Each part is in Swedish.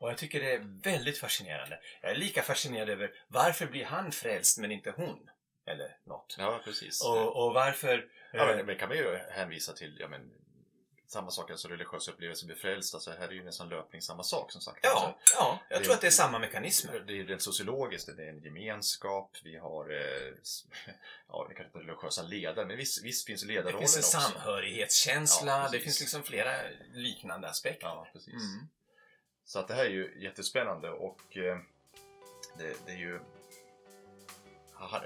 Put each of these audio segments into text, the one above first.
Och jag tycker det är väldigt fascinerande. Jag är lika fascinerad över varför blir han frälst men inte hon? Eller något. Ja, precis. Och, och varför... Ja, eh, men, men kan man ju hänvisa till ja, men, samma sak, alltså religiös upplevelse, bli frälst. Alltså, här är ju nästan löpning samma sak som sagt. ja, Alltså, ja, jag det- tror att det är samma mekanismer. det är rent sociologiskt, det är en gemenskap, vi har, eh, ja, vi kanske inte religiösa ledare, men visst, visst finns Det ledarrollen finns en också. samhörighetskänsla, Ja, det finns liksom flera liknande aspekter. Ja, precis. Mm. Så att det här är ju jättespännande och eh, det, det är ju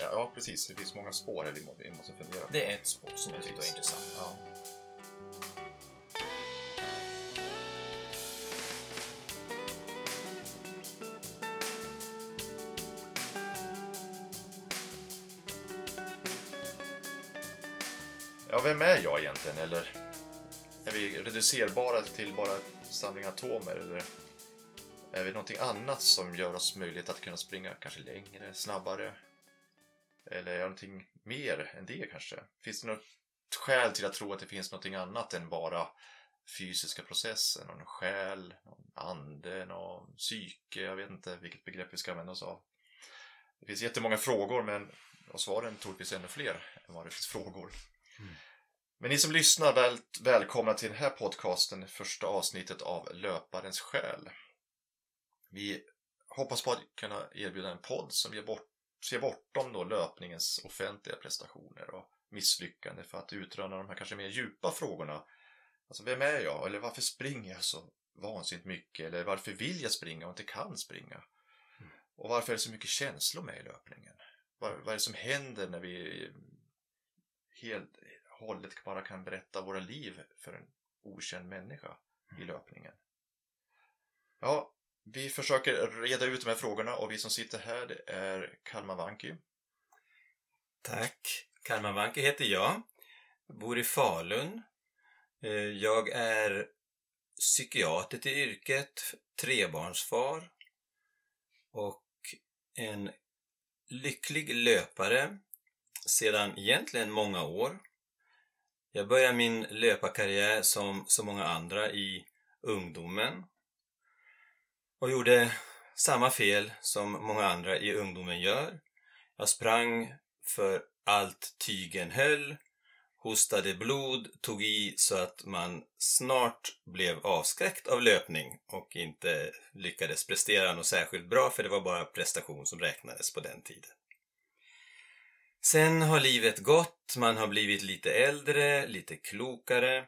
Ja, precis. Det finns många spår här vi må- vi måste fundera på. Det är ett spår som jag tycker är intressant. Ja. Ja, vem är jag egentligen? Eller är vi reducerbara till bara samling atomer? Eller är vi någonting annat som gör oss möjlighet att kunna springa kanske längre, snabbare? Eller är det någonting mer än det kanske? Finns det något skäl till att tro att det finns någonting annat än bara fysiska processer? Någon själ, någon ande, någon psyke? Jag vet inte vilket begrepp vi ska använda oss av. Det finns jättemånga frågor men och svaren troligtvis ännu fler än vad det finns frågor. Men ni som lyssnar, väl, välkomna till den här podcasten, det första avsnittet av Löparens själ. Vi hoppas på att kunna erbjuda en podd som ger bort, ser bortom då löpningens offentliga prestationer och misslyckande för att utröna de här kanske mer djupa frågorna. Alltså, vem är jag? Eller varför springer jag så vansinnigt mycket? Eller varför vill jag springa och inte kan springa? Och varför är det så mycket känslor med i löpningen? Vad, vad är det som händer när vi helt hållet bara kan berätta våra liv för en okänd människa i löpningen? Ja, vi försöker reda ut de här frågorna och vi som sitter här det är Kalmar Vanki. Tack. Kalmar Vanki heter jag. Bor i Falun. Eh, jag är psykiater till yrket, trebarnsfar och en lycklig löpare sedan egentligen många år. Jag började min löparkarriär som så många andra i ungdomen och gjorde samma fel som många andra i ungdomen gör. Jag sprang för allt tygen höll, hostade blod, tog i så att man snart blev avskräckt av löpning och inte lyckades prestera något särskilt bra för det var bara prestation som räknades på den tiden. Sen har livet gått, man har blivit lite äldre, lite klokare,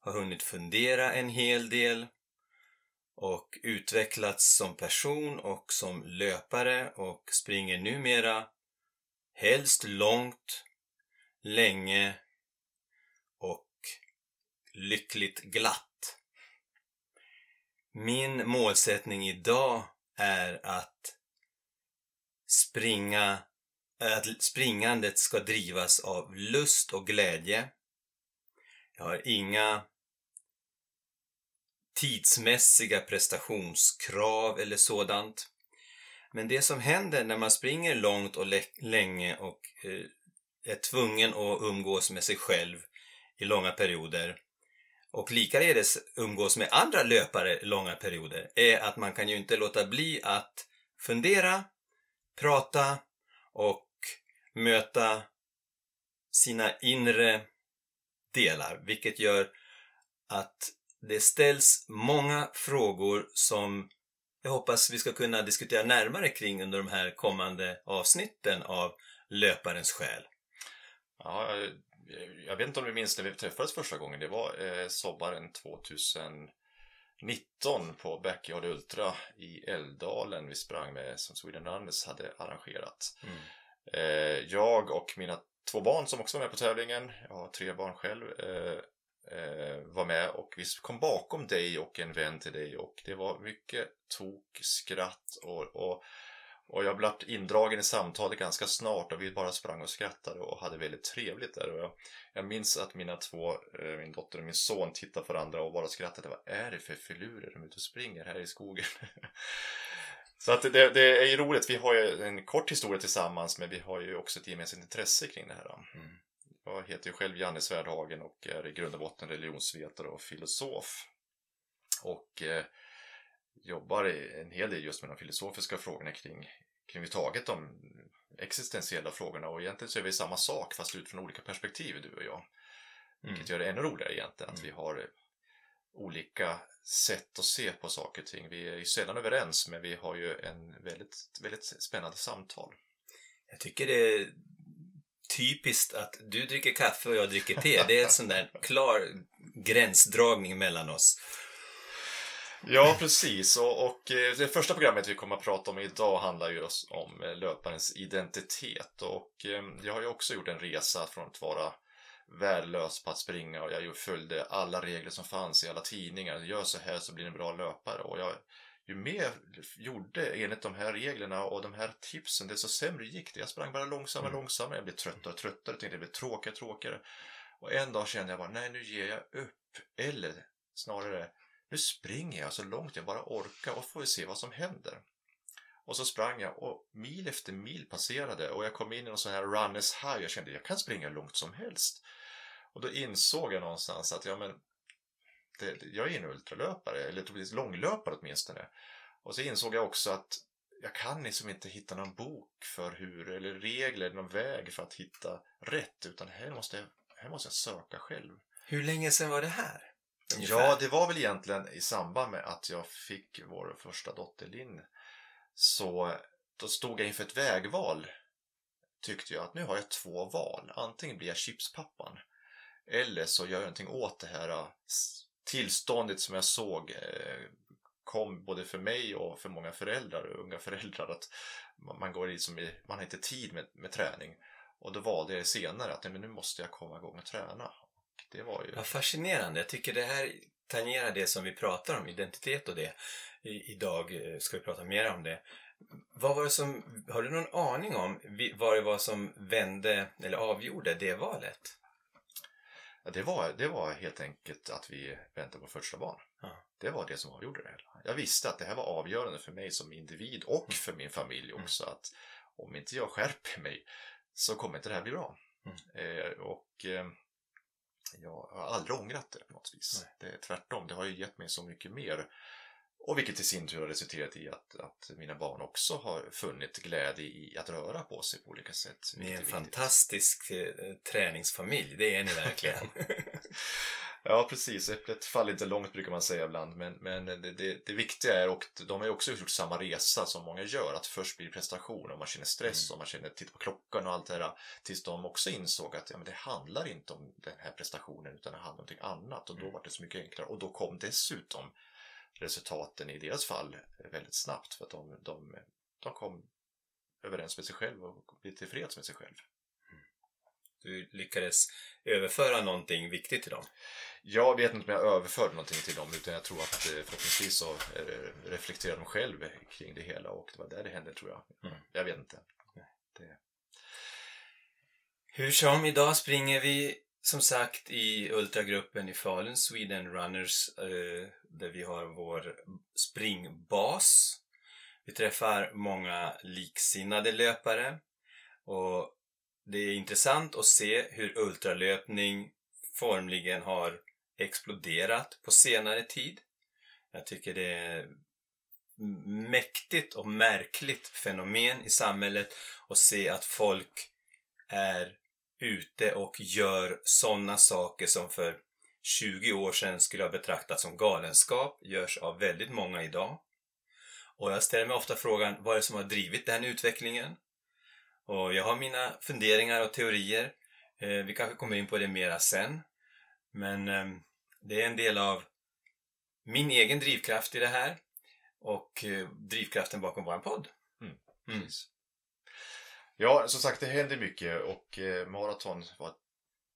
har hunnit fundera en hel del och utvecklats som person och som löpare och springer numera helst långt, länge och lyckligt glatt. Min målsättning idag är att springa, att springandet ska drivas av lust och glädje. Jag har inga tidsmässiga prestationskrav eller sådant. Men det som händer när man springer långt och länge och eh, är tvungen att umgås med sig själv i långa perioder och likaledes umgås med andra löpare i långa perioder är att man kan ju inte låta bli att fundera, prata och möta sina inre delar, vilket gör att det ställs många frågor som jag hoppas vi ska kunna diskutera närmare kring under de här kommande avsnitten av Löparens själ. Ja, eh, jag vet inte om du minns när vi träffades första gången. Det var eh, sommaren 2019 på Backyard Ultra i Älvdalen vi sprang med som Sweden Runners hade arrangerat. Eh, jag och mina två barn som också var med på tävlingen, jag har tre barn själv, eh, Eh, var med och vi kom bakom dig och en vän till dig och det var mycket tok, skratt och, och, och jag blev indragen i samtalet ganska snart och vi bara sprang och skrattade och hade väldigt trevligt där. Och jag, jag minns att mina två, eh, min dotter och min son tittade på varandra och bara skrattade. Vad är det för filurer de är ute och springer här i skogen? Så att det, det är ju roligt. Vi har ju en kort historia tillsammans men vi har ju också ett gemensamt intresse kring det här. Mm. Jag heter ju själv Janne Svärdhagen och är i grund och botten religionsvetare och filosof. Och eh, jobbar en hel del just med de filosofiska frågorna kring, kring taget de existentiella frågorna och egentligen så är vi samma sak fast utifrån olika perspektiv du och jag. Vilket gör det ännu roligare egentligen att Mm. vi har olika sätt att se på saker och ting. Vi är ju sällan överens men vi har ju en väldigt, väldigt spännande samtal. Jag tycker det typiskt att du dricker kaffe och jag dricker te. Det är en sån där klar gränsdragning mellan oss. Ja, precis. Och, och eh, det första programmet vi kommer att prata om idag handlar ju om eh, löparens identitet. Och eh, jag har ju också gjort en resa från att vara värdelös på att springa och jag följde alla regler som fanns i alla tidningar. Gör så här så blir du en bra löpare. Och jag, ju mer jag gjorde enligt de här reglerna och de här tipsen, desto sämre gick det. Jag sprang bara långsammare och Mm. långsammare. Jag blev tröttare och tröttare. Tänkte det blev tråkigare och tråkigare. Och en dag kände jag bara, nej nu ger jag upp. Eller snarare, nu springer jag så långt jag bara orkar och får vi se vad som händer. Och så sprang jag och mil efter mil passerade och jag kom in i någon sån här runners high. Jag kände jag kan springa långt som helst. Och då insåg jag någonstans att ja, men, det, det- jag är en ultralöpare, eller troligtvis långlöpare åtminstone. Och så insåg jag också att jag kan liksom inte hitta någon bok för hur, eller regler, någon väg för att hitta rätt. Utan här måste jag, här måste jag söka själv. Hur länge sedan var det här? Ungefär. Ja, det var väl egentligen i samband med att jag fick vår första dotter Linn. Så då stod jag inför ett vägval. Tyckte jag att nu har jag två val. Antingen blir jag chipspappan. Eller så gör jag någonting åt det här eh, tillståndet som jag såg eh, kom både för mig och för många föräldrar, och unga föräldrar, att man går liksom i, man har inte tid med, med träning. Och då valde jag senare att nej, men nu måste jag komma igång och träna. Och det var ju... Vad fascinerande. Jag tycker det här tangerar det som vi pratar om, identitet och det. I, idag eh, ska vi prata mer om det. Vad var det som, har du någon aning om vad det var som vände eller avgjorde det valet? Ja, det, var, det var helt enkelt att vi väntade på första barn. Ja. Det var det som avgjorde det hela. Jag visste att det här var avgörande för mig som individ och Mm. för min familj också. Att om inte jag skärper mig så kommer inte det här bli bra. Mm. Eh, och eh, jag har aldrig ångrat det på något vis. Det är tvärtom, det har ju gett mig så mycket mer. Och vilket i sin tur har resulterat i att, att mina barn också har funnit glädje i att röra på sig på olika sätt. Ni är en viktigt. fantastisk eh, träningsfamilj, det är ni verkligen. Ja, precis. Äpplet faller inte långt brukar man säga ibland. Men, men det, det, det viktiga är, och de har ju också gjort samma resa som många gör, att först blir det prestation och man känner stress Mm. och man känner, titta på klockan och allt det där. Tills de också insåg att ja, men det handlar inte om den här prestationen utan det handlar om någonting annat. Och då Mm. var det så mycket enklare. Och då kom dessutom resultaten i deras fall väldigt snabbt. För att de, de, de kom överens med sig själv och blev tillfreds med sig själv. Du lyckades överföra någonting viktigt till dem. Jag vet inte om jag överförde någonting till dem utan jag tror att eh, förhoppningsvis så eh, reflekterade de själv kring det hela och det var där det hände tror jag. Mm. Jag vet inte. Hur som, idag springer vi som sagt i ultragruppen i Falun, Sweden Runners, eh, där vi har vår springbas. Vi träffar många liksinnade löpare och det är intressant att se hur ultralöpning formligen har exploderat på senare tid. Jag tycker det är mäktigt och märkligt fenomen i samhället att se att folk är ute och gör sådana saker som för 20 år sedan skulle ha betraktats som galenskap, görs av väldigt många idag. Och jag ställer mig ofta frågan, vad är det som har drivit den utvecklingen? Och jag har mina funderingar och teorier. Eh, vi kanske kommer in på det mera sen. Men eh, det är en del av min egen drivkraft i det här och eh, drivkraften bakom vår podd. Mm. Mm. Ja, som sagt det händer mycket och eh, maraton var,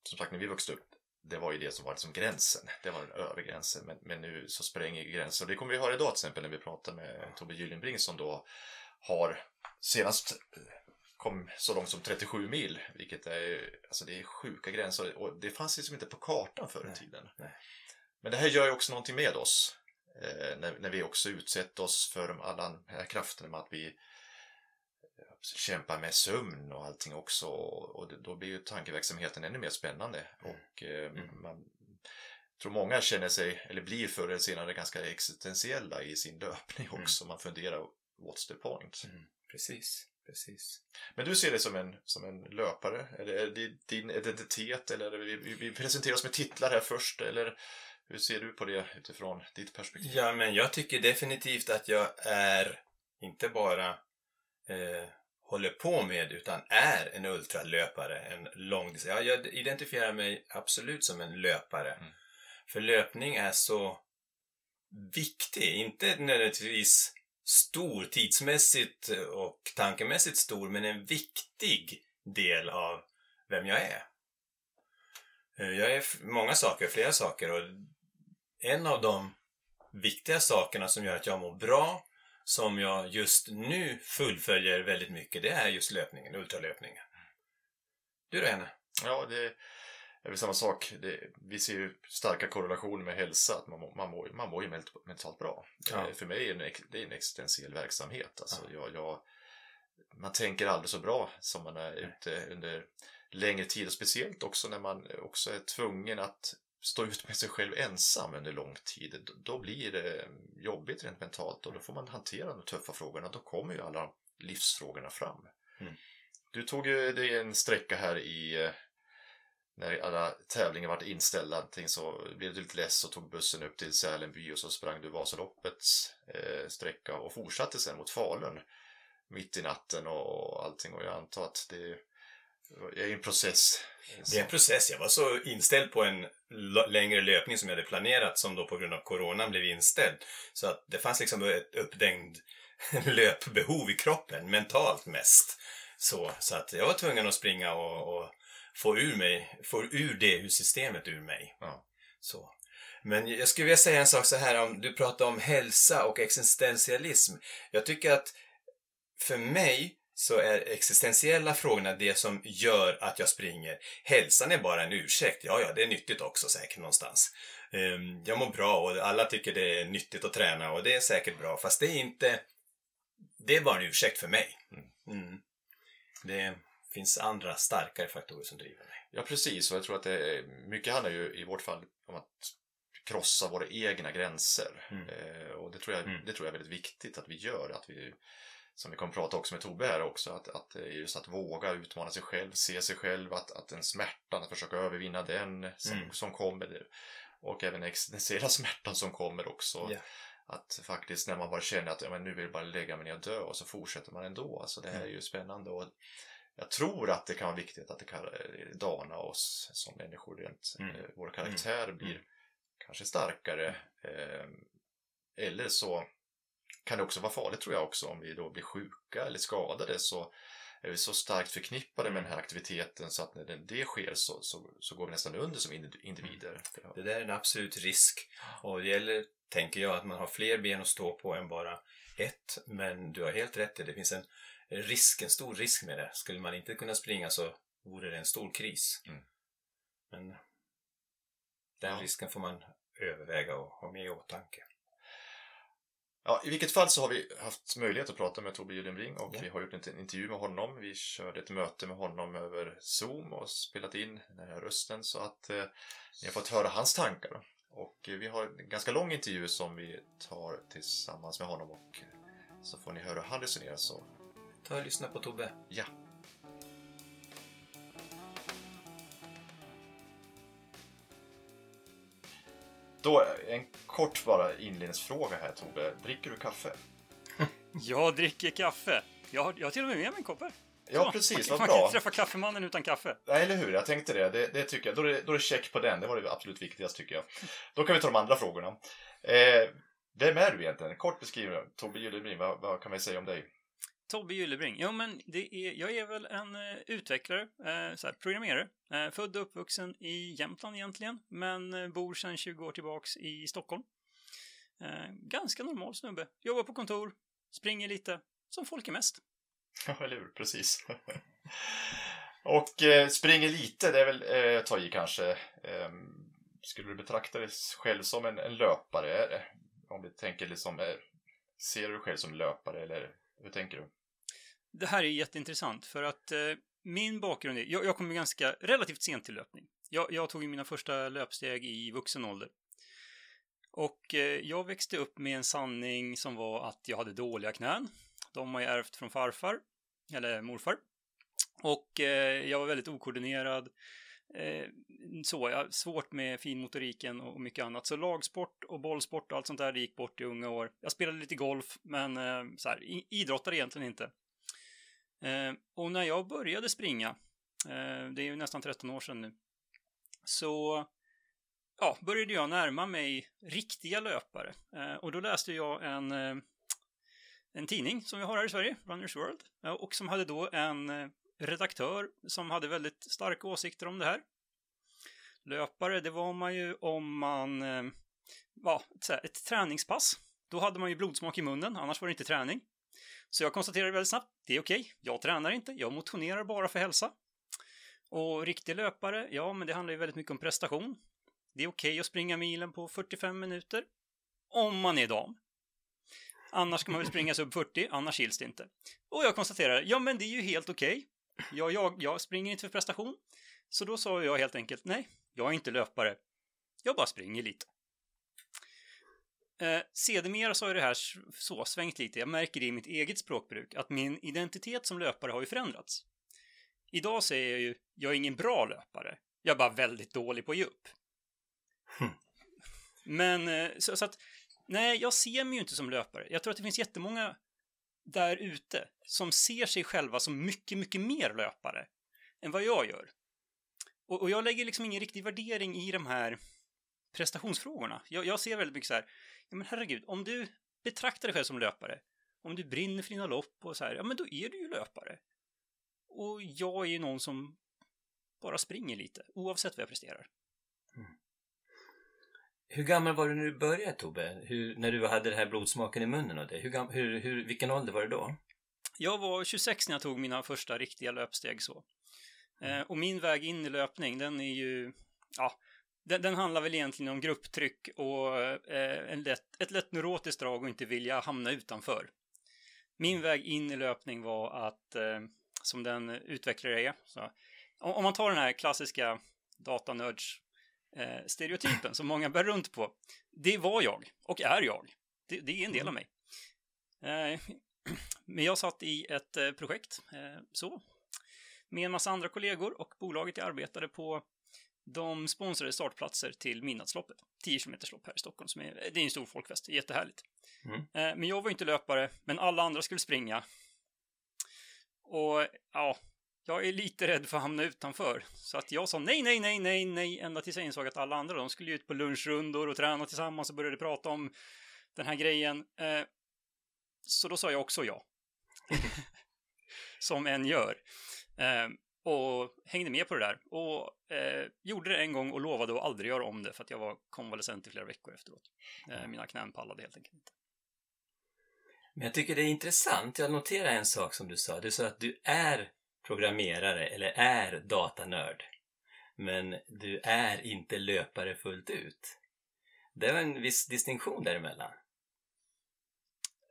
som sagt när vi växte upp, det var ju det som var liksom gränsen. Det var den övre gränsen. Men, men nu så spränger gränsen. Och det kommer vi höra idag till exempel när vi pratar med Tobbe Gyllenbring som då har senast eh, kom så långt som 37 mil. Vilket är, alltså det är sjuka gränser. Och det fanns liksom inte på kartan förr i tiden. nej. Men det här gör ju också någonting med oss. Eh, när, när vi också utsätter oss för alla de här krafterna med att vi kämpar med sömn och allting också. Och, då blir ju tankeverksamheten ännu mer spännande. Mm. Och eh, Mm. man, tror många känner sig, eller blir förr eller senare ganska existentiella i sin löpning också. Man funderar, what's the point? Mm. Precis, precis. Men du ser dig som en, som en löpare? Eller är det din identitet? Eller vi, vi, vi presenterar oss med titlar här först, eller hur ser du på det utifrån ditt perspektiv? Ja, men jag tycker definitivt att jag är inte bara eh, håller på med utan är en ultralöpare, en långdistans. Ja, jag identifierar mig absolut som en löpare. Mm. För löpning är så viktig, inte nödvändigtvis stor tidsmässigt och tankemässigt stor, men en viktig del av vem jag är. Eh, Jag är många saker, flera saker och en av de viktiga sakerna som gör att jag mår bra, som jag just nu fullföljer väldigt mycket, det är just löpningen, ultralöpningen. Du då, Henne? Ja, det är väl samma sak. Det, vi ser ju starka korrelationer med hälsa, att man, man, mår, man mår ju ment- mentalt bra. Ja. Eh, För mig är det en, det är en existentiell verksamhet. Alltså, Ja. jag, jag, man tänker aldrig så bra som man är ute under längre tid och speciellt också när man också är tvungen att stå ut med sig själv ensam under lång tid. Då- blir det jobbigt rent mentalt och då får man hantera de tuffa frågorna. Då kommer ju alla livsfrågorna fram. Mm. Du tog ju dig en sträcka här i eh, när alla tävlingar vart inställda så blev du lite less och tog bussen upp till Sälenby och så sprang du Vasaloppets eh, sträcka och fortsatte sen mot Falun mitt i natten och allting och jag antar att det är en process. Det är en process. Jag var så inställd på en längre löpning som jag hade planerat som då på grund av coronan blev inställd. Så att det fanns liksom ett uppdängd löpbehov i kroppen, mentalt mest. Så, så att jag var tvungen att springa och, och få ur mig, få ur det ur systemet ur mig. Ja. Så. Men jag skulle vilja säga en sak så här om, du pratar om hälsa och existentialism. Jag tycker att för mig så är existentiella frågorna det som gör att jag springer. Hälsan är bara en ursäkt. Ja, ja, det är nyttigt också säkert någonstans. Ehm, Jag mår bra och alla tycker det är nyttigt att träna och det är säkert bra. Fast det är inte... Det är bara en ursäkt för mig. Mm. Det finns andra starkare faktorer som driver mig. Ja, precis. Och jag tror att det är, mycket handlar ju i vårt fall om att krossa våra egna gränser. Mm. Eh, och det tror, jag, Mm. det tror jag är väldigt viktigt att vi gör. Att vi, som vi kommer att prata också med Tobbe här också, att, att just att våga utmana sig själv, se sig själv, att, att den smärtan, att försöka övervinna den som, Mm. som kommer. Och även existentiella smärtan som kommer också. Ja. Att faktiskt när man bara känner att ja, men nu vill jag bara lägga mig ner och dö och så fortsätter man ändå. Alltså det här är ju spännande. Och jag tror att det kan vara viktigt att det kan eh, dana oss som människor rent. Mm. Eh, Vår karaktär blir kanske starkare. Eh, eller så kan det också vara farligt tror jag också om vi då blir sjuka eller skadade så är vi så starkt förknippade med den här aktiviteten så att när det- sker så, så, så går vi nästan under som indi- individer. Det där är en absolut risk. Och det gäller, tänker jag, att man har fler ben att stå på än bara ett. Men du har helt rätt i det. Det finns en risk, en stor risk med det. Skulle man inte kunna springa så vore det en stor kris. Mm. Men den Ja. risken får man överväga och ha med i åtanke. Ja, I vilket fall så har vi haft möjlighet att prata med Tobbe Gyllenbring och Ja. vi har gjort en intervju med honom. Vi körde ett möte med honom över Zoom och spelat in den här rösten så att eh, ni har fått höra hans tankar. Och eh, vi har en ganska lång intervju som vi tar tillsammans med honom och eh, så får ni höra hur han resonerar. Så Ta och lyssna på Tobbe. ja, Då, en kort bara inledningsfråga här Tobbe. Dricker du kaffe? Jag dricker kaffe. Jag har, jag har till och med med mig en kopp här. Ja, Så, precis. Man, Vad man kan bra. inte träffa kaffemannen utan kaffe. Nej, eller hur? Jag tänkte det. Det, det tycker jag. Då är det, då är det check på den. Det var det absolut viktigaste tycker jag. Då kan vi ta de andra frågorna. Eh, vem är du egentligen? Kort beskriv Tobbe Gyllenbring. Vad, vad kan vi säga om dig? Tobbe Gyllebring. Jo, men det är, jag är väl en eh, utvecklare, eh, så här, programmerare. Eh, född och uppvuxen i Jämtland egentligen, men eh, bor sedan 20 år tillbaks i Stockholm. Eh, ganska normal snubbe. Jobbar på kontor, springer lite, som folk är mest. Ja, eller hur? Precis. Och eh, springer lite, det är väl eh, ta i kanske. Ehm, skulle du betrakta dig själv som en, en löpare? Om vi tänker liksom, eh, ser du dig själv som löpare eller hur tänker du? Det här är jätteintressant för att eh, min bakgrund är, jag, jag kom ganska relativt sent till löpning. Jag, jag tog mina första löpsteg i vuxen ålder. Och eh, jag växte upp med en sanning som var att jag hade dåliga knän. De har jag ärvt från farfar, eller morfar. Och eh, jag var väldigt okoordinerad. Eh, så, jag svårt med finmotoriken och mycket annat. Så lagsport och bollsport och allt sånt där det gick bort i unga år. Jag spelade lite golf, men eh, så här, idrottade egentligen inte. Eh, och när jag började springa, eh, det är ju nästan 13 år sedan nu, så ja, började jag närma mig riktiga löpare. Eh, och då läste jag en, eh, en tidning som vi har här i Sverige, Runners World, eh, och som hade då en eh, redaktör som hade väldigt starka åsikter om det här. Löpare, det var man ju om man eh, var ett, ett träningspass. Då hade man ju blodsmak i munnen, annars var det inte träning. Så jag konstaterade väldigt snabbt, det är okej, okay. jag tränar inte, jag motionerar bara för hälsa. Och riktig löpare, ja, men det handlar ju väldigt mycket om prestation. Det är okej okay att springa milen på 45 minuter. Om man är dam. Annars ska man väl springa sub 40, annars gills det inte. Och jag konstaterade, ja men det är ju helt okej. Okay. Jag, jag, jag springer inte för prestation. Så då sa jag helt enkelt, nej, jag är inte löpare. Jag bara springer lite. Eh, sedermera så har det här så svängt lite. Jag märker det i mitt eget språkbruk, att min identitet som löpare har ju förändrats. Idag säger jag ju, jag är ingen bra löpare. Jag är bara väldigt dålig på att ge upp. Hm. Men, eh, så, så, att, nej, jag ser mig ju inte som löpare. Jag tror att det finns jättemånga där ute som ser sig själva som mycket, mycket mer löpare än vad jag gör. Och, och jag lägger liksom ingen riktig värdering i de här prestationsfrågorna. Jag, jag ser väldigt mycket så här, ja men herregud, om du betraktar dig själv som löpare, om du brinner för dina lopp och så här, ja men då är du ju löpare. Och jag är ju någon som bara springer lite, oavsett vad jag presterar. Mm. Hur gammal var du när du började Tobbe? Hur, när du hade den här blodsmaken i munnen och det? Hur, hur, hur, vilken ålder var det då? Jag var 26 när jag tog mina första riktiga löpsteg så. Mm. Eh, och min väg in i löpning, den är ju, ja, den, den handlar väl egentligen om grupptryck och eh, en lätt, ett lätt neurotiskt drag och inte vilja hamna utanför. Min väg in i löpning var att, eh, som den utvecklare är, så, om, om man tar den här klassiska datanörds eh, som många bär runt på. Det var jag och är jag. Det, det är en del av mig. Eh, men jag satt i ett eh, projekt, eh, så, med en massa andra kollegor och bolaget jag arbetade på de sponsrade startplatser till Midnattsloppet, 10 km lopp här i Stockholm. Som är, det är en stor folkfest, jättehärligt. Mm. Eh, men jag var inte löpare, men alla andra skulle springa. Och ja, jag är lite rädd för att hamna utanför. Så att jag sa nej, nej, nej, nej, nej, ända tills jag insåg att alla andra, de skulle ut på lunchrundor och träna tillsammans och började prata om den här grejen. Eh, så då sa jag också ja. Som en gör. Eh, och hängde med på det där. Och eh, gjorde det en gång och lovade att aldrig göra om det för att jag var konvalescent i flera veckor efteråt. Eh, mina knän pallade helt enkelt inte. Men jag tycker det är intressant. Jag noterar en sak som du sa. Du sa att du är programmerare eller är datanörd. Men du är inte löpare fullt ut. Det är en viss distinktion däremellan.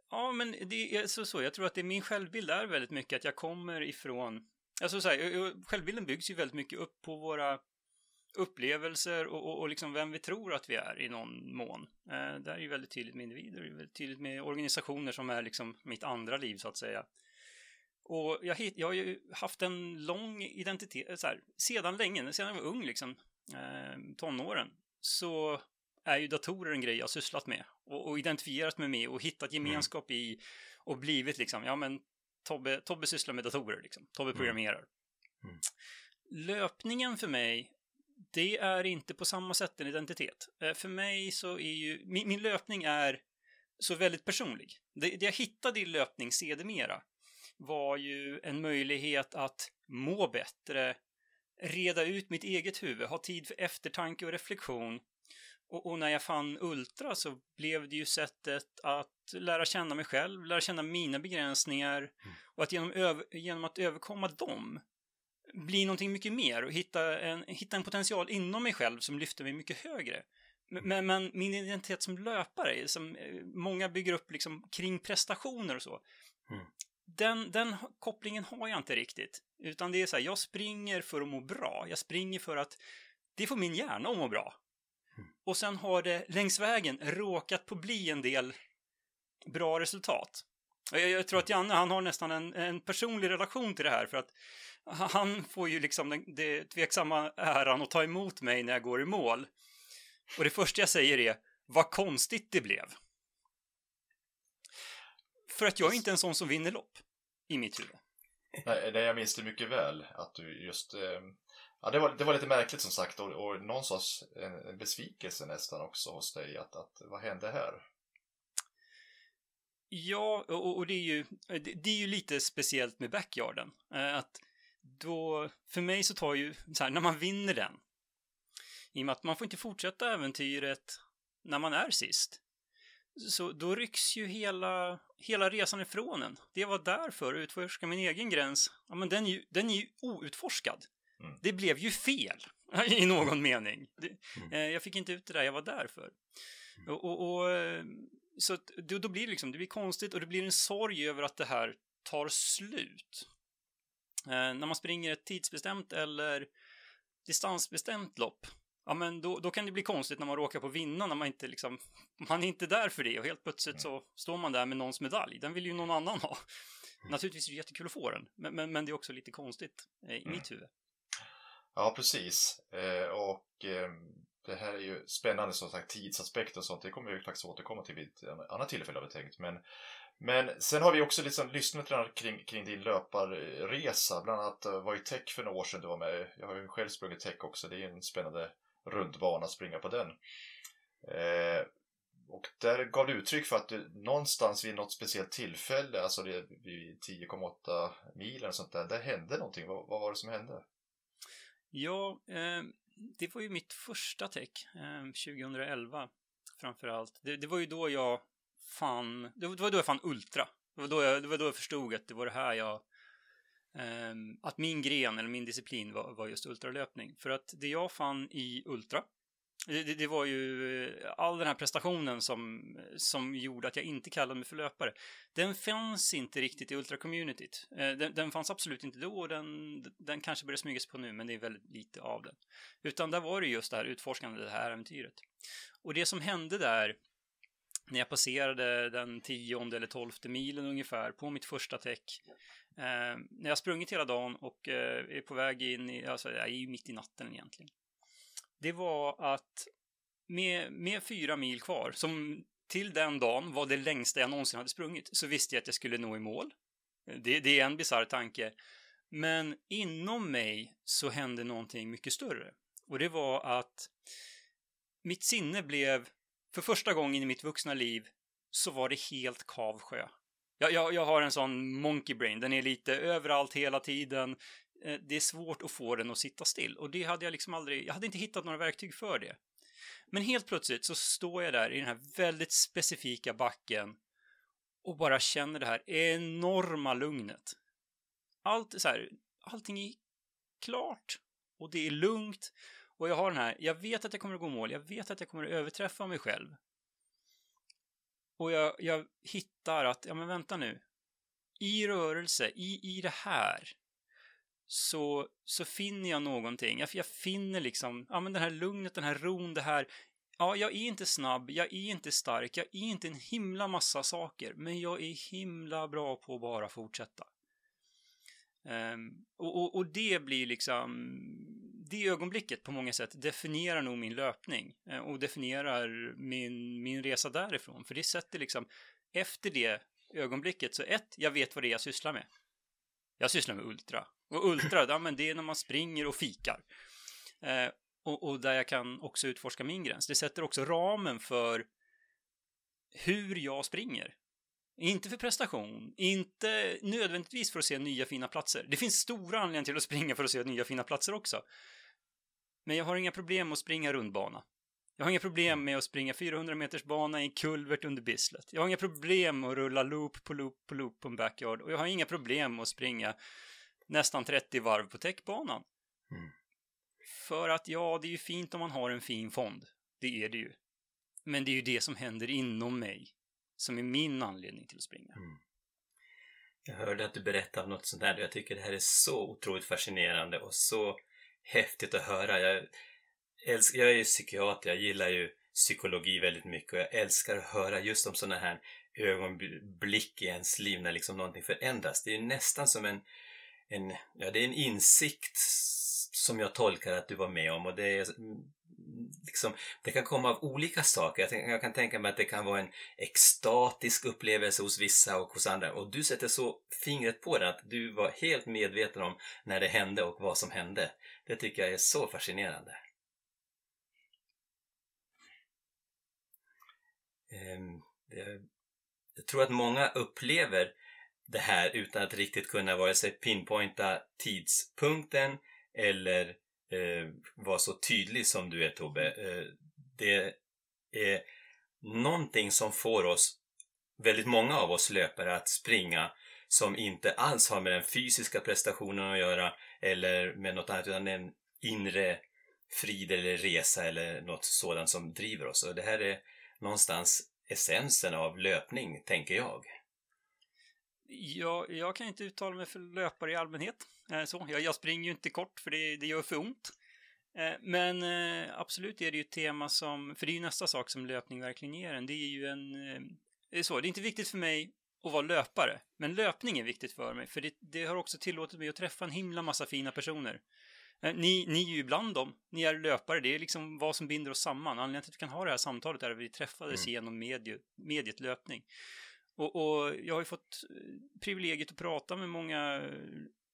Ja, men det är så, så. Jag tror att det min självbild är väldigt mycket att jag kommer ifrån Alltså så här, självbilden byggs ju väldigt mycket upp på våra upplevelser och, och, och liksom vem vi tror att vi är i någon mån. Eh, det är ju väldigt tydligt med individer, det är väldigt tydligt med organisationer som är liksom mitt andra liv så att säga. Och jag, jag har ju haft en lång identitet, så här, sedan länge, sedan jag var ung liksom, eh, tonåren, så är ju datorer en grej jag sysslat med och, och identifierat mig med och hittat mm. gemenskap mm. i och blivit liksom, ja men Tobbe, Tobbe sysslar med datorer liksom. Tobbe mm. programmerar. Mm. Löpningen för mig, det är inte på samma sätt en identitet. Eh, för mig så är ju, min, min löpning är så väldigt personlig. Det, det jag hittade i löpning sedermera var ju en möjlighet att må bättre, reda ut mitt eget huvud, ha tid för eftertanke och reflektion och, och, när jag fann Ultra så blev det ju sättet att lära känna mig själv, lära känna mina begränsningar mm. och att genom, genom att överkomma dem bli någonting mycket mer och hitta en, hitta en potential inom mig själv som lyfter mig mycket högre. Men, men min identitet som löpare, som eh, många bygger upp liksom kring prestationer och så. Mm. den, den kopplingen har jag inte riktigt. Utan det är så här, jag springer för att må bra. Jag springer för att det får min hjärna att må bra. Och sen har det längs vägen råkat på bli en del bra resultat. Jag, jag tror att Janne, han har nästan en, en personlig relation till det här för att han får ju liksom den det tveksamma äran att ta emot mig när jag går i mål. Och det första jag säger är, vad konstigt det blev. För att jag är inte en sån som vinner lopp i mitt huvud. Nej, nej, jag minns det mycket väl. Att du just... Eh, ja, det var, det var lite märkligt som sagt och, och någon sorts en, besvikelse nästan också hos dig. Att, att vad hände här? Ja, och, och det, är ju, det, det är ju lite speciellt med backyarden. Eh, att då, för mig så tar ju, så här, när man vinner den, i och med att man får inte fortsätta äventyret när man är sist, så då rycks ju hela, hela resan ifrån en. Det jag var där för, att utforska min egen gräns, ja men den är ju, den är ju outforskad. Mm. Det blev ju fel, i någon mening. Det, eh, jag fick inte ut det där jag var där för. Och, och, och eh, så då, då blir det liksom, det blir konstigt och det blir en sorg över att det här tar slut. Eh, när man springer ett tidsbestämt eller distansbestämt lopp, ja men då, då kan det bli konstigt när man råkar på vinna när man inte liksom, man är inte där för det och helt plötsligt så står man där med någons medalj. Den vill ju någon annan ha. Naturligtvis är det jättekul att få den, men, men, men det är också lite konstigt eh, i Mm. mitt huvud. Ja, precis. Eh, och eh, det här är ju spännande som sagt, tidsaspekter och sånt. Det kommer vi faktiskt återkomma till vid ett annat tillfälle har vi tänkt. Men, men sen har vi också liksom lyssnat kring, kring din löparresa. Bland annat eh, var ju Tech för några år sedan du var med. Jag har ju själv sprungit Tech också. Det är en spännande rundbana att springa på den. Eh, och där gav du uttryck för att du någonstans vid något speciellt tillfälle, alltså det vid 10,8 mil eller sånt där, där hände någonting. Vad, vad var det som hände? Ja, eh, det var ju mitt första tech, eh, 2011 framför allt. Det, det var ju då jag fann, det var då jag fann Ultra. Det var då jag, det var då jag förstod att det var det här jag, eh, att min gren eller min disciplin var, var just ultralöpning. För att det jag fann i Ultra, det, det, var ju eh, all den här prestationen som, som gjorde att jag inte kallade mig för löpare. Den fanns inte riktigt i ultra-communityt. Eh, den, den fanns absolut inte då och den, den kanske börjar smyga sig på nu, men det är väldigt lite av den. Utan där var det just det här utforskande, det här äventyret. Och det som hände där, när jag passerade den tionde eller tolfte milen ungefär på mitt första täck, eh, när jag sprungit hela dagen och eh, är på väg in i, alltså jag är ju mitt i natten egentligen. Det var att med, med fyra mil kvar, som till den dagen var det längsta jag någonsin hade sprungit, så visste jag att jag skulle nå i mål. Det, det är en bisarr tanke. Men inom mig så hände någonting mycket större. Och det var att mitt sinne blev, för första gången i mitt vuxna liv, så var det helt kavsjö. Jag, jag, jag har en sån monkey brain, den är lite överallt hela tiden. Eh, det är svårt att få den att sitta still och det hade jag liksom aldrig, jag hade inte hittat några verktyg för det. Men helt plötsligt så står jag där i den här väldigt specifika backen och bara känner det här enorma lugnet. Allt så här, allting är klart och det är lugnt och jag har den här, jag vet att jag kommer att gå i mål, jag vet att jag kommer att överträffa mig själv. Och jag, jag hittar att, ja men vänta nu, i rörelse, i, i det här, så, så finner jag någonting. Jag, jag finner liksom, ja men det här lugnet, den här ron, det här, ja jag är inte snabb, jag är inte stark, jag är inte en himla massa saker, men jag är himla bra på att bara fortsätta. Um, och, och, och det blir liksom, det ögonblicket på många sätt definierar nog min löpning eh, och definierar min, min resa därifrån. För det sätter liksom, efter det ögonblicket, så ett, jag vet vad det är jag sysslar med. Jag sysslar med ultra. Och ultra, ja, men det är när man springer och fikar. Eh, och, och där jag kan också utforska min gräns. Det sätter också ramen för hur jag springer. Inte för prestation, inte nödvändigtvis för att se nya fina platser. Det finns stora anledningar till att springa för att se nya fina platser också. Men jag har inga problem att springa rundbana. Jag har inga problem med att springa 400 meters bana i en kulvert under Bislett. Jag har inga problem att rulla loop på loop på loop på en backyard. Och jag har inga problem att springa nästan 30 varv på täckbanan. Mm. För att ja, det är ju fint om man har en fin fond. Det är det ju. Men det är ju det som händer inom mig som är min anledning till att springa. Mm. Jag hörde att du berättade om något sånt här. Jag tycker det här är så otroligt fascinerande och så häftigt att höra. Jag, älskar, jag är ju psykiater, jag gillar ju psykologi väldigt mycket och jag älskar att höra just om sådana här ögonblick i ens liv när liksom någonting förändras. Det är nästan som en, en, ja det är en insikt som jag tolkar att du var med om och det är mm, liksom, det kan komma av olika saker. Jag, tänk, jag, kan tänka mig att det kan vara en extatisk upplevelse hos vissa och hos andra. Och du sätter så fingret på det att du var helt medveten om när det hände och vad som hände. Det tycker jag är så fascinerande. Ehm, jag tror att många upplever det här utan att riktigt kunna vare sig pinpointa tidpunkten eller eh, vara så tydlig som du är Tobbe. Eh, det är någonting som får oss, väldigt många av oss löpare, att springa som inte alls har med den fysiska prestationen att göra eller med något annat utan en inre frid eller resa eller något sådant som driver oss. Och det här är någonstans essensen av löpning, tänker jag. Ja, jag kan inte uttala mig för löpare i allmänhet. Eh, så, jag, jag springer ju inte kort för det, det gör för ont. Eh, men eh, absolut är det ju ett tema som, för det är ju nästa sak som löpning verkligen ger en. Det är ju en, det är så, det är inte viktigt för mig att vara löpare, men löpning är viktigt för mig, för det, det har också tillåtit mig att träffa en himla massa fina personer. Ni, ni är ju bland dem. Ni är löpare. Det är liksom vad som binder oss samman. Anledningen till att vi kan ha det här samtalet är att vi träffades mm. genom medie, mediet löpning. Och, och, jag har ju fått privilegiet att prata med många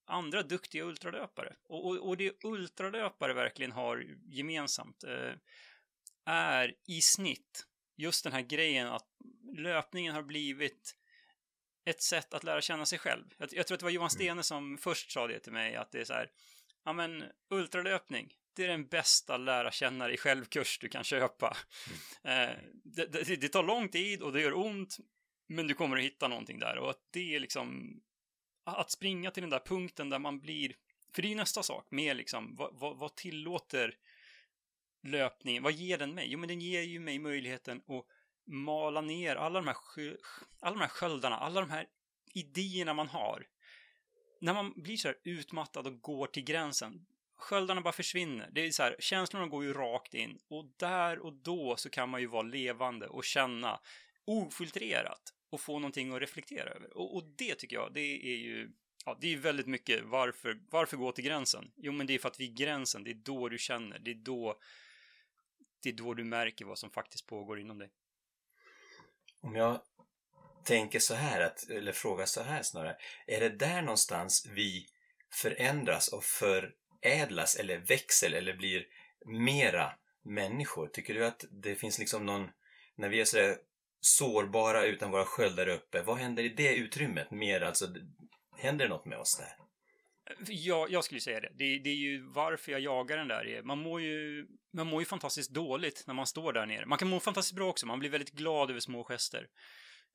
andra duktiga ultralöpare. Och, och, och det ultralöpare verkligen har gemensamt eh, är i snitt just den här grejen att löpningen har blivit ett sätt att lära känna sig själv. Jag, jag tror att det var Johan mm. Stene som först sa det till mig, att det är så här, ja men ultralöpning, det är den bästa lära känna dig själv-kurs du kan köpa. Mm. Eh, det, det, det, tar lång tid och det gör ont, men du kommer att hitta någonting där och att det är liksom att springa till den där punkten där man blir, för det är nästa sak med liksom, vad, vad, vad tillåter löpningen, vad ger den mig? Jo, men den ger ju mig möjligheten att mala ner alla de här, alla de här sköldarna, alla de här idéerna man har. När man blir så här utmattad och går till gränsen, sköldarna bara försvinner. Det är så här, känslorna går ju rakt in och där och då så kan man ju vara levande och känna ofiltrerat och få någonting att reflektera över. Och, och, det tycker jag, det är ju Ja, det är väldigt mycket varför, varför gå till gränsen? Jo, men det är för att vid gränsen, det är då du känner, det är då det är då du märker vad som faktiskt pågår inom dig. Om jag tänker så här, att, eller frågar så här snarare, är det där någonstans vi förändras och förädlas eller växer eller blir mera människor? Tycker du att det finns liksom någon, när vi är sådär sårbara utan våra sköldar uppe. Vad händer i det utrymmet? Mer alltså, händer det något med oss där? Ja, jag skulle säga det. det. det. är ju varför jag jagar den där. Man mår, ju, man mår ju fantastiskt dåligt när man står där nere. Man kan må fantastiskt bra också. Man blir väldigt glad över små gester.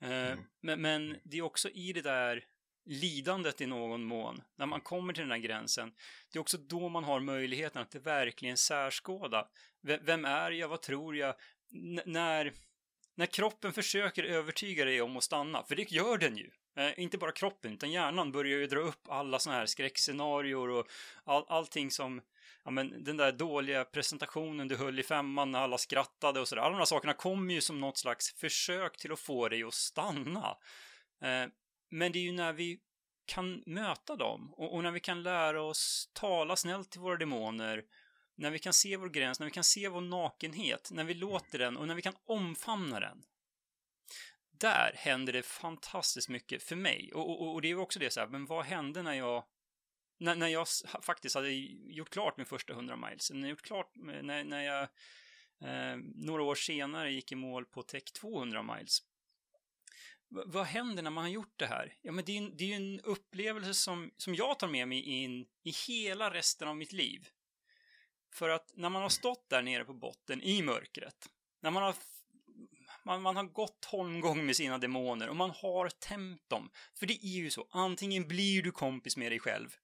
Eh, mm. Men, men det är också i det där lidandet i någon mån, när man kommer till den här gränsen, det är också då man har möjligheten att verkligen särskåda. Vem är jag? Vad tror jag? N när när kroppen försöker övertyga dig om att stanna, för det gör den ju. Eh, inte bara kroppen, utan hjärnan börjar ju dra upp alla såna här skräckscenarier och all, allting som, ja men den där dåliga presentationen du höll i femman när alla skrattade och sådär. Alla de här sakerna kommer ju som något slags försök till att få dig att stanna. Eh, men det är ju när vi kan möta dem och, och när vi kan lära oss tala snällt till våra demoner när vi kan se vår gräns, när vi kan se vår nakenhet, när vi låter den och när vi kan omfamna den. Där händer det fantastiskt mycket för mig. Och, och, och det är också det så här, men vad hände när jag när, när jag faktiskt hade gjort klart min första 100 miles, när jag gjort klart, när, när jag eh, några år senare gick i mål på Tech 200 miles. V vad händer när man har gjort det här? Ja, men det är, det är ju en upplevelse som, som jag tar med mig in i hela resten av mitt liv. För att när man har stått där nere på botten i mörkret, när man har man, man har gått holmgång med sina demoner och man har tämt dem. För det är ju så, antingen blir du kompis med dig själv,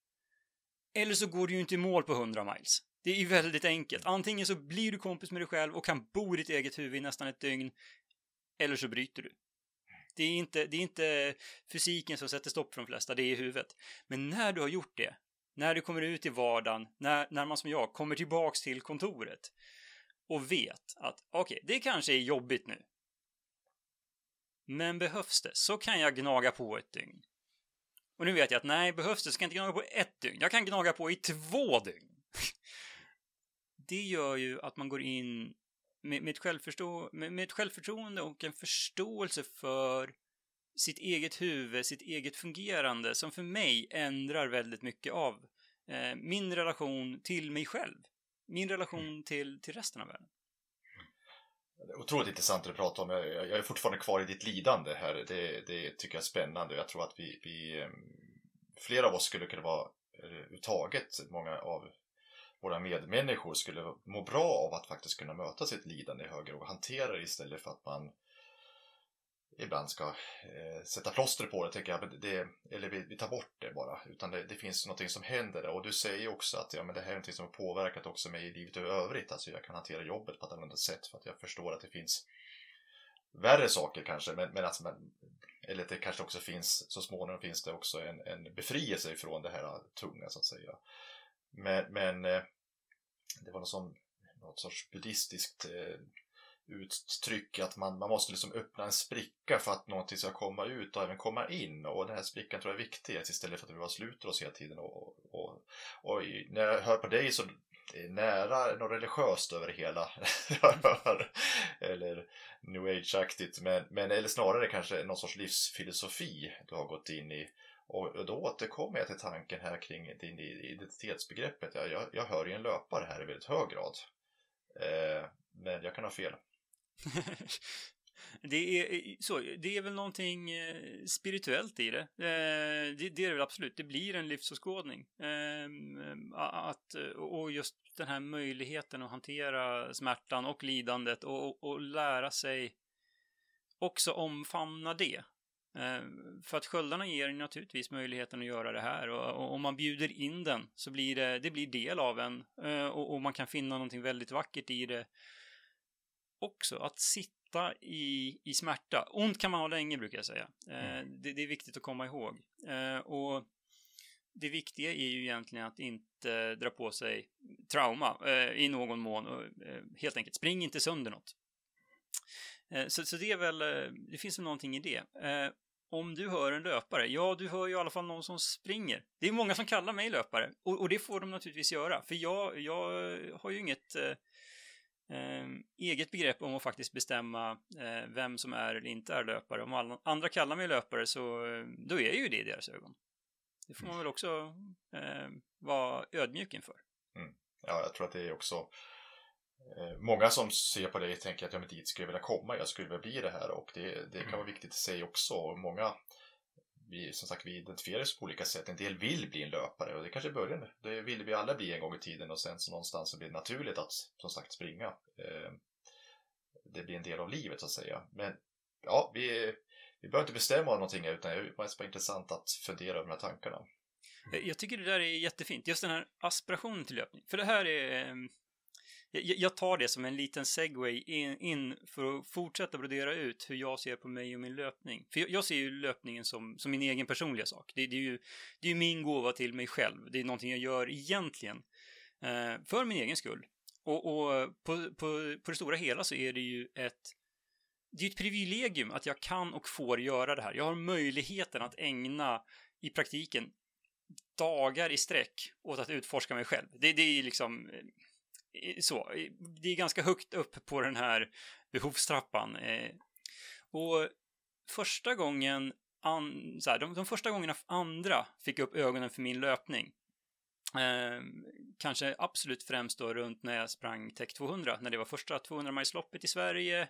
eller så går du ju inte i mål på 100 miles. Det är ju väldigt enkelt. Antingen så blir du kompis med dig själv och kan bo i ditt eget huvud i nästan ett dygn, eller så bryter du. Det är, inte, det är inte fysiken som sätter stopp för de flesta, det är huvudet. Men när du har gjort det, när du kommer ut i vardagen, när, när man som jag kommer tillbaks till kontoret och vet att okej, okay, det kanske är jobbigt nu. Men behövs det så kan jag gnaga på ett dygn. Och nu vet jag att nej, behövs det så kan jag inte gnaga på ett dygn. Jag kan gnaga på i två dygn. det gör ju att man går in med, med, ett självförstå med, med ett självförtroende och en förståelse för sitt eget huvud, sitt eget fungerande som för mig ändrar väldigt mycket av eh, min relation till mig själv. Min relation mm. till, till resten av världen. Otroligt intressant att prata om. Jag, jag, är fortfarande kvar i ditt lidande här. Det, det tycker jag är spännande. Jag tror att vi, vi ehm, flera av oss skulle kunna vara överhuvudtaget, många av våra medmänniskor skulle må bra av att faktiskt kunna möta sitt lidande i högre och hantera det istället för att man ibland ska eh, sätta plåster på det, tänker jag, det, eller vi, vi, tar bort det bara. Utan det, det finns någonting som händer där. Och du säger också att ja, men det här är någonting som har påverkat också mig i livet i övrigt. Alltså jag kan hantera jobbet på ett annat sätt för att jag förstår att det finns värre saker kanske. Men, men alltså, men, eller det kanske också finns, så småningom finns det också en, en befrielse ifrån det här tunga så att säga. Men, men eh, det var något, som, något sorts buddhistiskt eh, uttryck att man, man måste liksom öppna en spricka för att någonting ska komma ut och även komma in. Och den här sprickan tror jag är viktig istället för att vi bara sluter oss hela tiden. Och, och, och när jag hör på dig så är nära något religiöst över det hela. eller new age-aktigt. Men, men eller snarare kanske någon sorts livsfilosofi du har gått in i. Och då återkommer jag till tanken här kring din identitetsbegreppet. Jag, jag hör ju en löpare här i väldigt hög grad. Eh, men jag kan ha fel. det, är, så, det är väl någonting eh, spirituellt i det. Eh, det. det. är det väl absolut. Det blir en livsåskådning. Ehm, att, och just den här möjligheten att hantera smärtan och lidandet och, och, och lära sig också omfamna det. Ehm, för att sköldarna ger naturligtvis möjligheten att göra det här och, om man bjuder in den så blir det, det blir del av en eh, och, och man kan finna någonting väldigt vackert i det också. Att sitta i, i smärta. Ont kan man ha länge brukar jag säga. Eh, mm. det, det, är viktigt att komma ihåg. Eh, och det viktiga är ju egentligen att inte dra på sig trauma eh, i någon mån. Och, eh, helt enkelt, spring inte sönder något. Eh, så, så, det är väl, eh, det finns väl någonting i det. om du hör en löpare, ja, du hör ju i alla fall någon som springer. Det är många som kallar mig löpare och, och det får de naturligtvis göra, för jag, jag har ju inget eget begrepp om att faktiskt bestämma eh, vem som är eller inte är löpare. Om alla, andra kallar mig löpare så eh, då är jag ju det i deras ögon. Det får man väl också eh, vara ödmjuk inför. Mm. Ja, jag tror att det är också Många som ser på dig tänker att ja, men dit skulle jag vilja komma, jag skulle vilja bli det här och det, det kan vara viktigt i sig också. Många vi, som sagt, vi identifierar oss på olika sätt. En del vill bli en löpare och det kanske är början. Det ville vi alla bli en gång i tiden och sen så någonstans så blir det naturligt att som sagt springa. Eh, det blir en del av livet så att säga. Men ja, vi, vi behöver inte bestämma någonting utan det är mest bara intressant att fundera över de här tankarna. Jag tycker det där är jättefint, just den här aspirationen till löpning. För det här är eh, jag tar det som en liten segway in, in, för att fortsätta brodera ut hur jag ser på mig och min löpning. För jag, ser ju löpningen som, som min egen personliga sak. Det, det är ju det är min gåva till mig själv. Det är någonting jag gör egentligen eh, för min egen skull. Och, och på, på, på det stora hela så är det ju ett det är ett privilegium att jag kan och får göra det här. Jag har möjligheten att ägna i praktiken dagar i sträck åt att utforska mig själv. Det, det är liksom eh, så, det är ganska högt upp på den här behovstrappan. Eh. Och första gången, an, så här, de, de första gångerna andra fick upp ögonen för min löpning, eh, kanske absolut främst då runt när jag sprang Tech 200, när det var första 200-milsloppet i Sverige.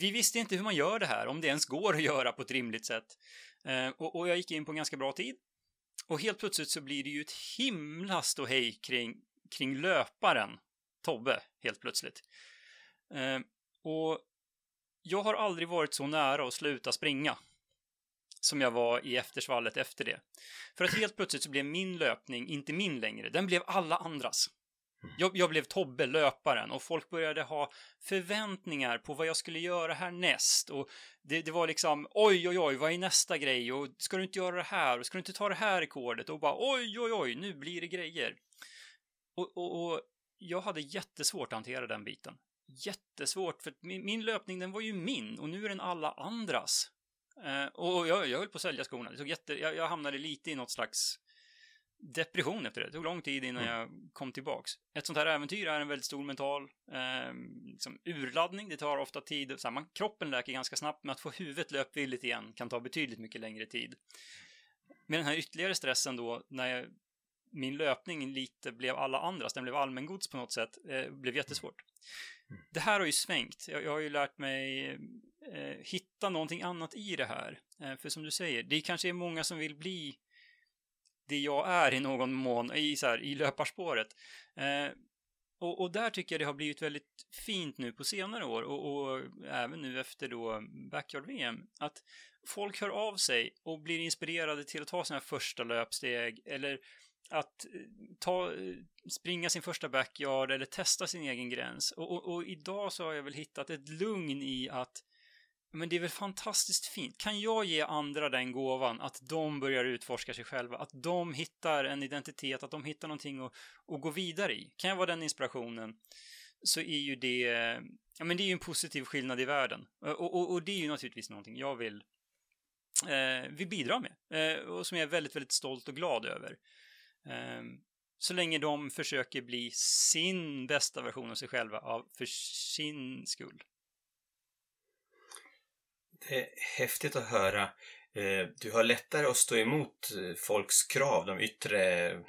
Vi visste inte hur man gör det här, om det ens går att göra på ett rimligt sätt. Eh, och, och jag gick in på en ganska bra tid. Och helt plötsligt så blir det ju ett himla ståhej kring kring löparen Tobbe helt plötsligt. Eh, och jag har aldrig varit så nära att sluta springa som jag var i eftersvallet efter det. För att helt plötsligt så blev min löpning inte min längre, den blev alla andras. Jag, jag blev Tobbe, löparen, och folk började ha förväntningar på vad jag skulle göra härnäst. Och det, det var liksom, oj, oj, oj, vad är nästa grej? Och ska du inte göra det här? Och ska du inte ta det här rekordet? Och bara, oj, oj, oj, nu blir det grejer. Och, och, och jag hade jättesvårt att hantera den biten. Jättesvårt, för min, min löpning, den var ju min, och nu är den alla andras. Eh, och jag, jag höll på att sälja skorna. Det tog jätte, jag, jag hamnade lite i något slags depression efter det. Det tog lång tid innan Mm. jag kom tillbaks. Ett sånt här äventyr är en väldigt stor mental eh, liksom urladdning. Det tar ofta tid. Så här, man, kroppen läker ganska snabbt, men att få huvudet löpvilligt igen kan ta betydligt mycket längre tid. Med den här ytterligare stressen då, när jag, min löpning lite blev alla andras, den blev allmängods på något sätt, eh, blev jättesvårt. Mm. Det här har ju svängt. Jag, jag har ju lärt mig eh, hitta någonting annat i det här. Eh, för som du säger, det kanske är många som vill bli det jag är i någon mån i, så här, i löparspåret. Eh, och, och där tycker jag det har blivit väldigt fint nu på senare år och, och även nu efter då Backyard-VM att folk hör av sig och blir inspirerade till att ta sina första löpsteg eller att eh, ta, eh, springa sin första backyard eller testa sin egen gräns. Och, och, och idag så har jag väl hittat ett lugn i att men det är väl fantastiskt fint. Kan jag ge andra den gåvan att de börjar utforska sig själva, att de hittar en identitet, att de hittar någonting att, att gå vidare i. Kan jag vara den inspirationen så är ju det, ja men det är ju en positiv skillnad i världen. Eh, och, och, och det är ju naturligtvis någonting jag vill, eh, vill bidra med. Eh, och som jag är väldigt, väldigt stolt och glad över. Eh, så länge de försöker bli sin bästa version av sig själva av, för sin skull. Det är häftigt att höra. Eh, Du har lättare att stå emot eh, folks krav, de yttre eh,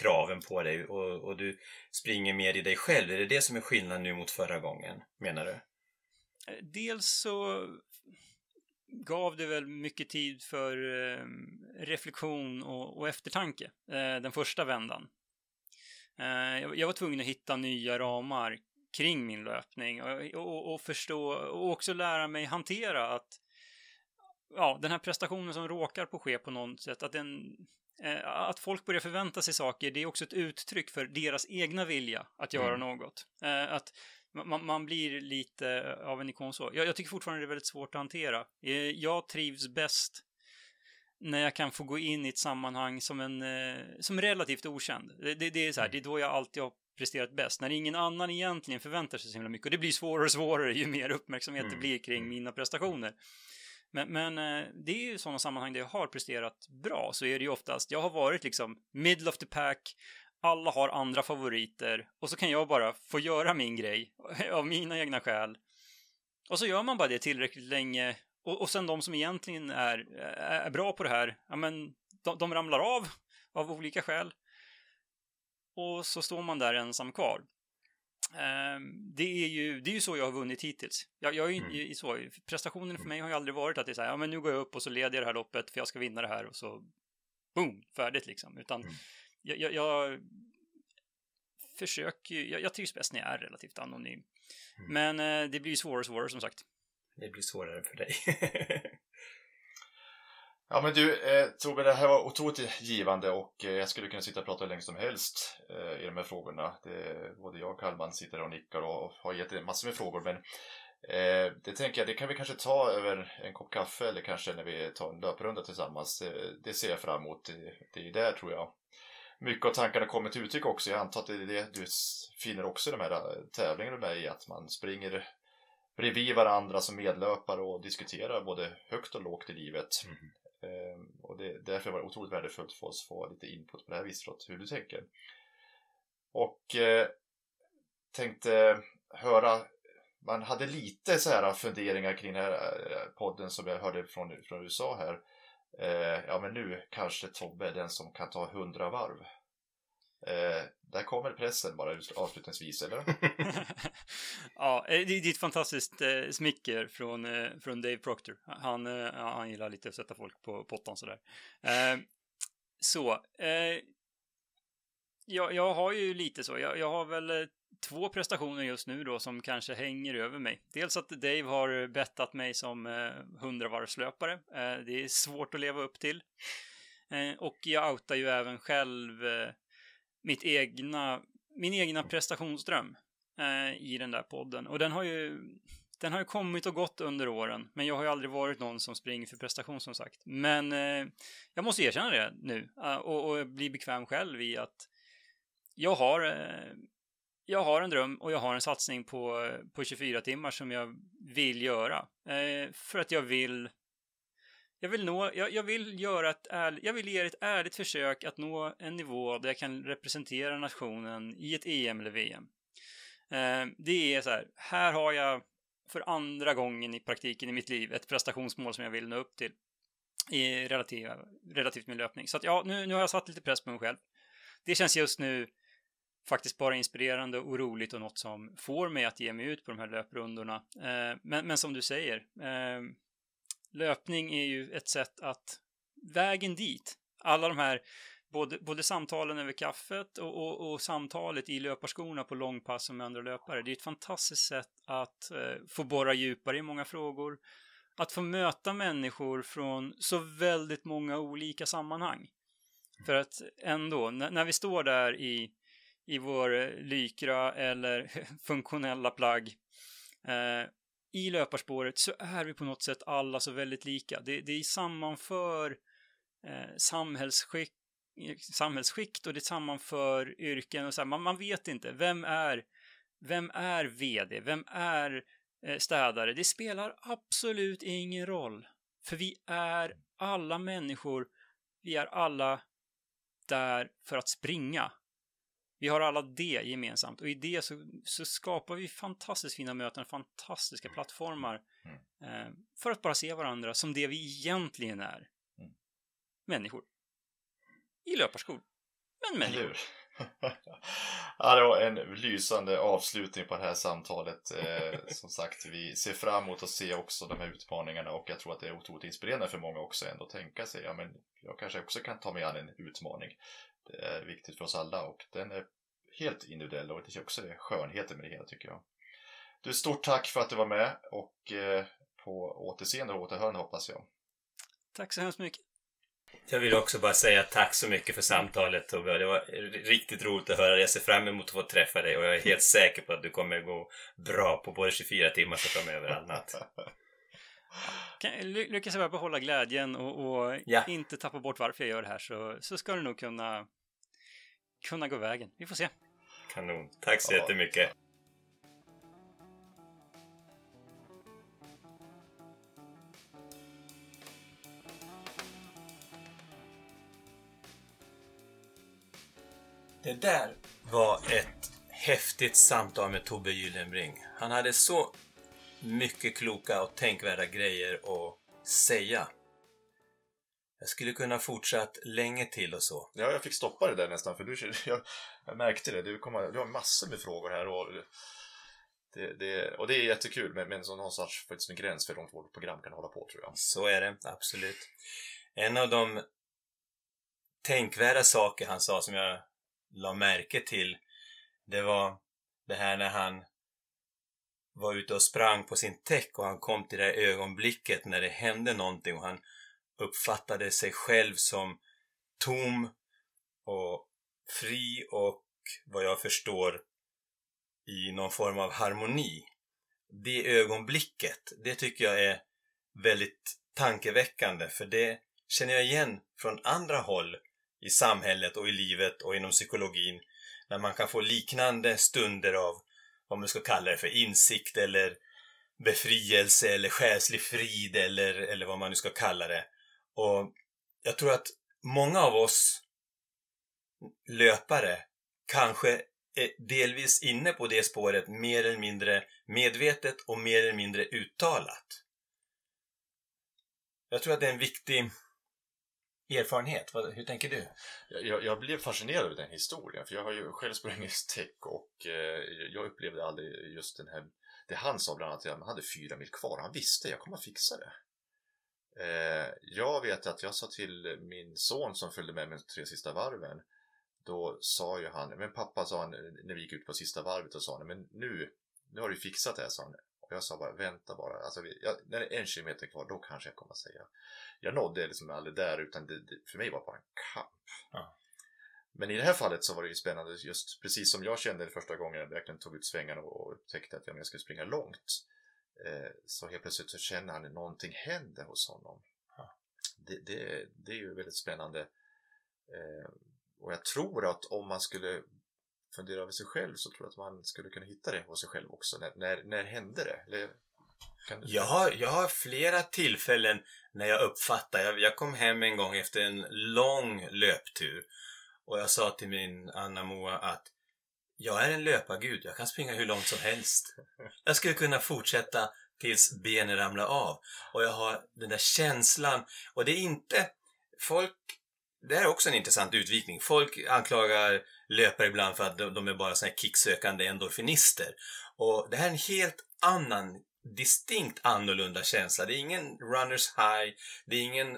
kraven på dig och, och du springer mer i dig själv. Är det det som är skillnaden nu mot förra gången, menar du? Dels så gav det väl mycket tid för eh, reflektion och, och eftertanke eh, den första vändan. Eh, jag, jag var tvungen att hitta nya ramar kring min löpning och, och, och förstå och också lära mig hantera att ja, den här prestationen som råkar på ske på något sätt, att den eh, att folk börjar förvänta sig saker, det är också ett uttryck för deras egna vilja att göra Mm. något. Eh, att man, man blir lite av en ikon så. Jag, jag tycker fortfarande det är väldigt svårt att hantera. Eh, Jag trivs bäst när jag kan få gå in i ett sammanhang som en, eh, som relativt okänd. Det, det, det är så här, det är då jag alltid har presterat bäst. När ingen annan egentligen förväntar sig så himla mycket. Och det blir svårare och svårare ju mer uppmärksamhet det Mm, blir kring mm. mina prestationer. Men, men eh, det är ju sådana sammanhang där jag har presterat bra, så är det ju oftast, jag har varit liksom middle of the pack, alla har andra favoriter och så kan jag bara få göra min grej av mina egna skäl. Och så gör man bara det tillräckligt länge och, och sen de som egentligen är, är bra på det här, ja men de, de ramlar av av olika skäl. Och så står man där ensam kvar. Ehm, det, är ju, det är ju så jag har vunnit hittills. Jag, jag är ju Mm. så, prestationen för mig har ju aldrig varit att det är så här, ja men nu går jag upp och så leder jag det här loppet för jag ska vinna det här och så boom, färdigt liksom. Utan Mm. Jag, jag, jag försöker ju, jag, jag trivs bäst när jag är relativt anonym. Mm. Men eh, det blir ju svårare och svårare som sagt. Det blir svårare för dig. Ja men du, eh, Tobbe, det här var otroligt givande och eh, jag skulle kunna sitta och prata hur länge som helst eh, i de här frågorna. Det, både jag och Kalman sitter och nickar och har gett massor med frågor men eh, det tänker jag, det kan vi kanske ta över en kopp kaffe eller kanske när vi tar en löprunda tillsammans. Det, det ser jag fram emot. Det, det är där tror jag mycket av tankarna kommer till uttryck också. Jag antar att det är det du finner också i de här eh, tävlingarna med i att man springer bredvid varandra som medlöpare och diskuterar både högt och lågt i livet. Mm. Ehm, och det, därför var det otroligt värdefullt för oss att få lite input på det här viset, hur du tänker. Och eh, tänkte höra, man hade lite så här funderingar kring den här eh, podden som jag hörde från, från USA här. Eh, ja men nu kanske Tobbe är den som kan ta hundra varv. Eh, där kommer pressen bara avslutningsvis, eller? ja, eh, det, är ett fantastiskt eh, smicker från, eh, från Dave Proctor. Han, eh, han gillar lite att sätta folk på pottan sådär. Eh, så, eh, jag, jag har ju lite så. Jag, jag har väl eh, två prestationer just nu då som kanske hänger över mig. Dels att Dave har bettat mig som eh, hundravarvslöpare. Eh, det är svårt att leva upp till. Eh, och jag outar ju även själv eh, mitt egna, min egna prestationsdröm eh, i den där podden. Och den har ju den har ju kommit och gått under åren, men jag har ju aldrig varit någon som springer för prestation som sagt. Men eh, jag måste erkänna det nu eh, och, och, bli bekväm själv i att jag har, eh, jag har en dröm och jag har en satsning på, på 24 timmar som jag vill göra. Eh, för att jag vill jag vill, nå, jag, jag vill göra ett ärligt, jag vill ge ett ärligt försök att nå en nivå där jag kan representera nationen i ett EM eller VM. Eh, det är så här, här har jag för andra gången i praktiken i mitt liv ett prestationsmål som jag vill nå upp till i relativ, relativt med löpning. Så att ja, nu, nu har jag satt lite press på mig själv. Det känns just nu faktiskt bara inspirerande och roligt och något som får mig att ge mig ut på de här löprundorna. Eh, men, men som du säger, eh, löpning är ju ett sätt att vägen dit, alla de här både, både samtalen över kaffet och, och, och, samtalet i löparskorna på långpass med andra löpare. Det är ett fantastiskt sätt att eh, få borra djupare i många frågor. Att få möta människor från så väldigt många olika sammanhang. För att ändå, när, när vi står där i, i vår eh, lykra eller funktionella plagg eh, i löparspåret så är vi på något sätt alla så väldigt lika. Det, det sammanför eh, samhällsskick eh, samhällsskikt och det sammanför yrken och så här, man, man vet inte. Vem är, vem är VD? Vem är eh, städare? Det spelar absolut ingen roll. För vi är alla människor. Vi är alla där för att springa. Vi har alla det gemensamt och i det så, så skapar vi fantastiskt fina möten, fantastiska plattformar mm. eh, för att bara se varandra som det vi egentligen är. Mm. Människor i löparskor. Men människor. ja, det var en lysande avslutning på det här samtalet. Eh, som sagt, vi ser fram emot att se också de här utmaningarna och jag tror att det är otroligt inspirerande för många också ändå att tänka sig, ja men jag kanske också kan ta mig an en utmaning. Det är viktigt för oss alla och den är helt individuell och det är också det skönheten med det hela tycker jag. Du, stort tack för att du var med och eh, på återseende och återhörande hoppas jag. Tack så hemskt mycket. Jag vill också bara säga tack så mycket för samtalet Tobbe. Det var riktigt roligt att höra. Jag ser fram emot att få träffa dig och jag är helt säker på att du kommer gå bra på både 24 timmar och framöver annat. Lyckas jag bara behålla glädjen och, och ja. inte tappa bort varför jag gör det här så, så ska det nog kunna, kunna gå vägen. Vi får se. Kanon. Tack så ja. jättemycket. Det där var ett häftigt samtal med Tobbe Gyllenbring. Han hade så mycket kloka och tänkvärda grejer att säga. Jag skulle kunna fortsatt länge till och så. Ja, jag fick stoppa det där nästan för du, jag, jag märkte det. Du, kommer, du har massor med frågor här och det, det, och det är jättekul men, men så någonstans faktiskt en gräns för hur långt vårt program kan hålla på tror jag. Så är det, absolut. En av de tänkvärda saker han sa som jag la märke till det var det här när han var ute och sprang på sin täck och han kom till det här ögonblicket när det hände någonting och han uppfattade sig själv som tom och fri och vad jag förstår i någon form av harmoni. Det ögonblicket, det tycker jag är väldigt tankeväckande för det känner jag igen från andra håll i samhället och i livet och inom psykologin när man kan få liknande stunder av vad man ska kalla det för insikt eller befrielse eller själslig frid eller, eller vad man nu ska kalla det. Och jag tror att många av oss löpare kanske är delvis inne på det spåret mer eller mindre medvetet och mer eller mindre uttalat. Jag tror att det är en viktig erfarenhet. Hur tänker du? Jag, jag blev fascinerad av den historien, för jag har ju själv sprungit tech och eh, jag upplevde aldrig just den här, det han sa bland annat, att han hade fyra mil kvar. Han visste, jag kommer att fixa det. Eh, jag vet att jag sa till min son som följde med mig de tre sista varven, då sa ju han, men pappa sa han, när vi gick ut på sista varvet, och sa han, men nu, nu har du fixat det här, sa han. Och jag sa bara, vänta bara. Alltså, jag, när det är en kilometer kvar, då kanske jag kommer att säga. Jag nådde liksom aldrig där, utan det, det, för mig var det bara en kamp. Ja. Men i det här fallet så var det ju spännande just precis som jag kände det första gången jag verkligen tog ut svängarna och upptäckte att jag skulle springa långt. Eh, så helt plötsligt så känner han att någonting händer hos honom. Det, det, det är ju väldigt spännande. Eh, och jag tror att om man skulle fundera över sig själv så tror jag att man skulle kunna hitta det hos sig själv också. När, när, när hände det? Eller, kan du... Jag har, jag har flera tillfällen när jag uppfattar, jag, jag kom hem en gång efter en lång löptur och jag sa till min Anna Moa att jag är en löpargud, jag kan springa hur långt som helst. Jag skulle kunna fortsätta tills benen ramlar av. Och jag har den där känslan. Och det är inte... Folk... Det här är också en intressant utvikning. Folk anklagar löpare ibland för att de är bara såna här kicksökande endorfinister. Och det här är en helt annan, distinkt annorlunda känsla. Det är ingen runners high, det är ingen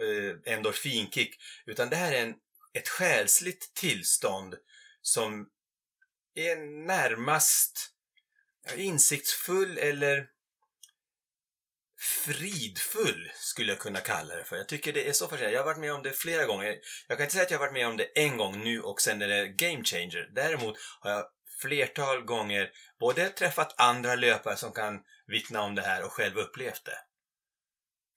eh, endorfinkick, utan det här är en, ett själsligt tillstånd som är närmast insiktsfull eller fridfull skulle jag kunna kalla det för. Jag tycker det är så fascinerande. Jag har varit med om det flera gånger. Jag kan inte säga att jag har varit med om det en gång nu och sen är det game changer. Däremot har jag flertal gånger både träffat andra löpare som kan vittna om det här och själv upplevt det.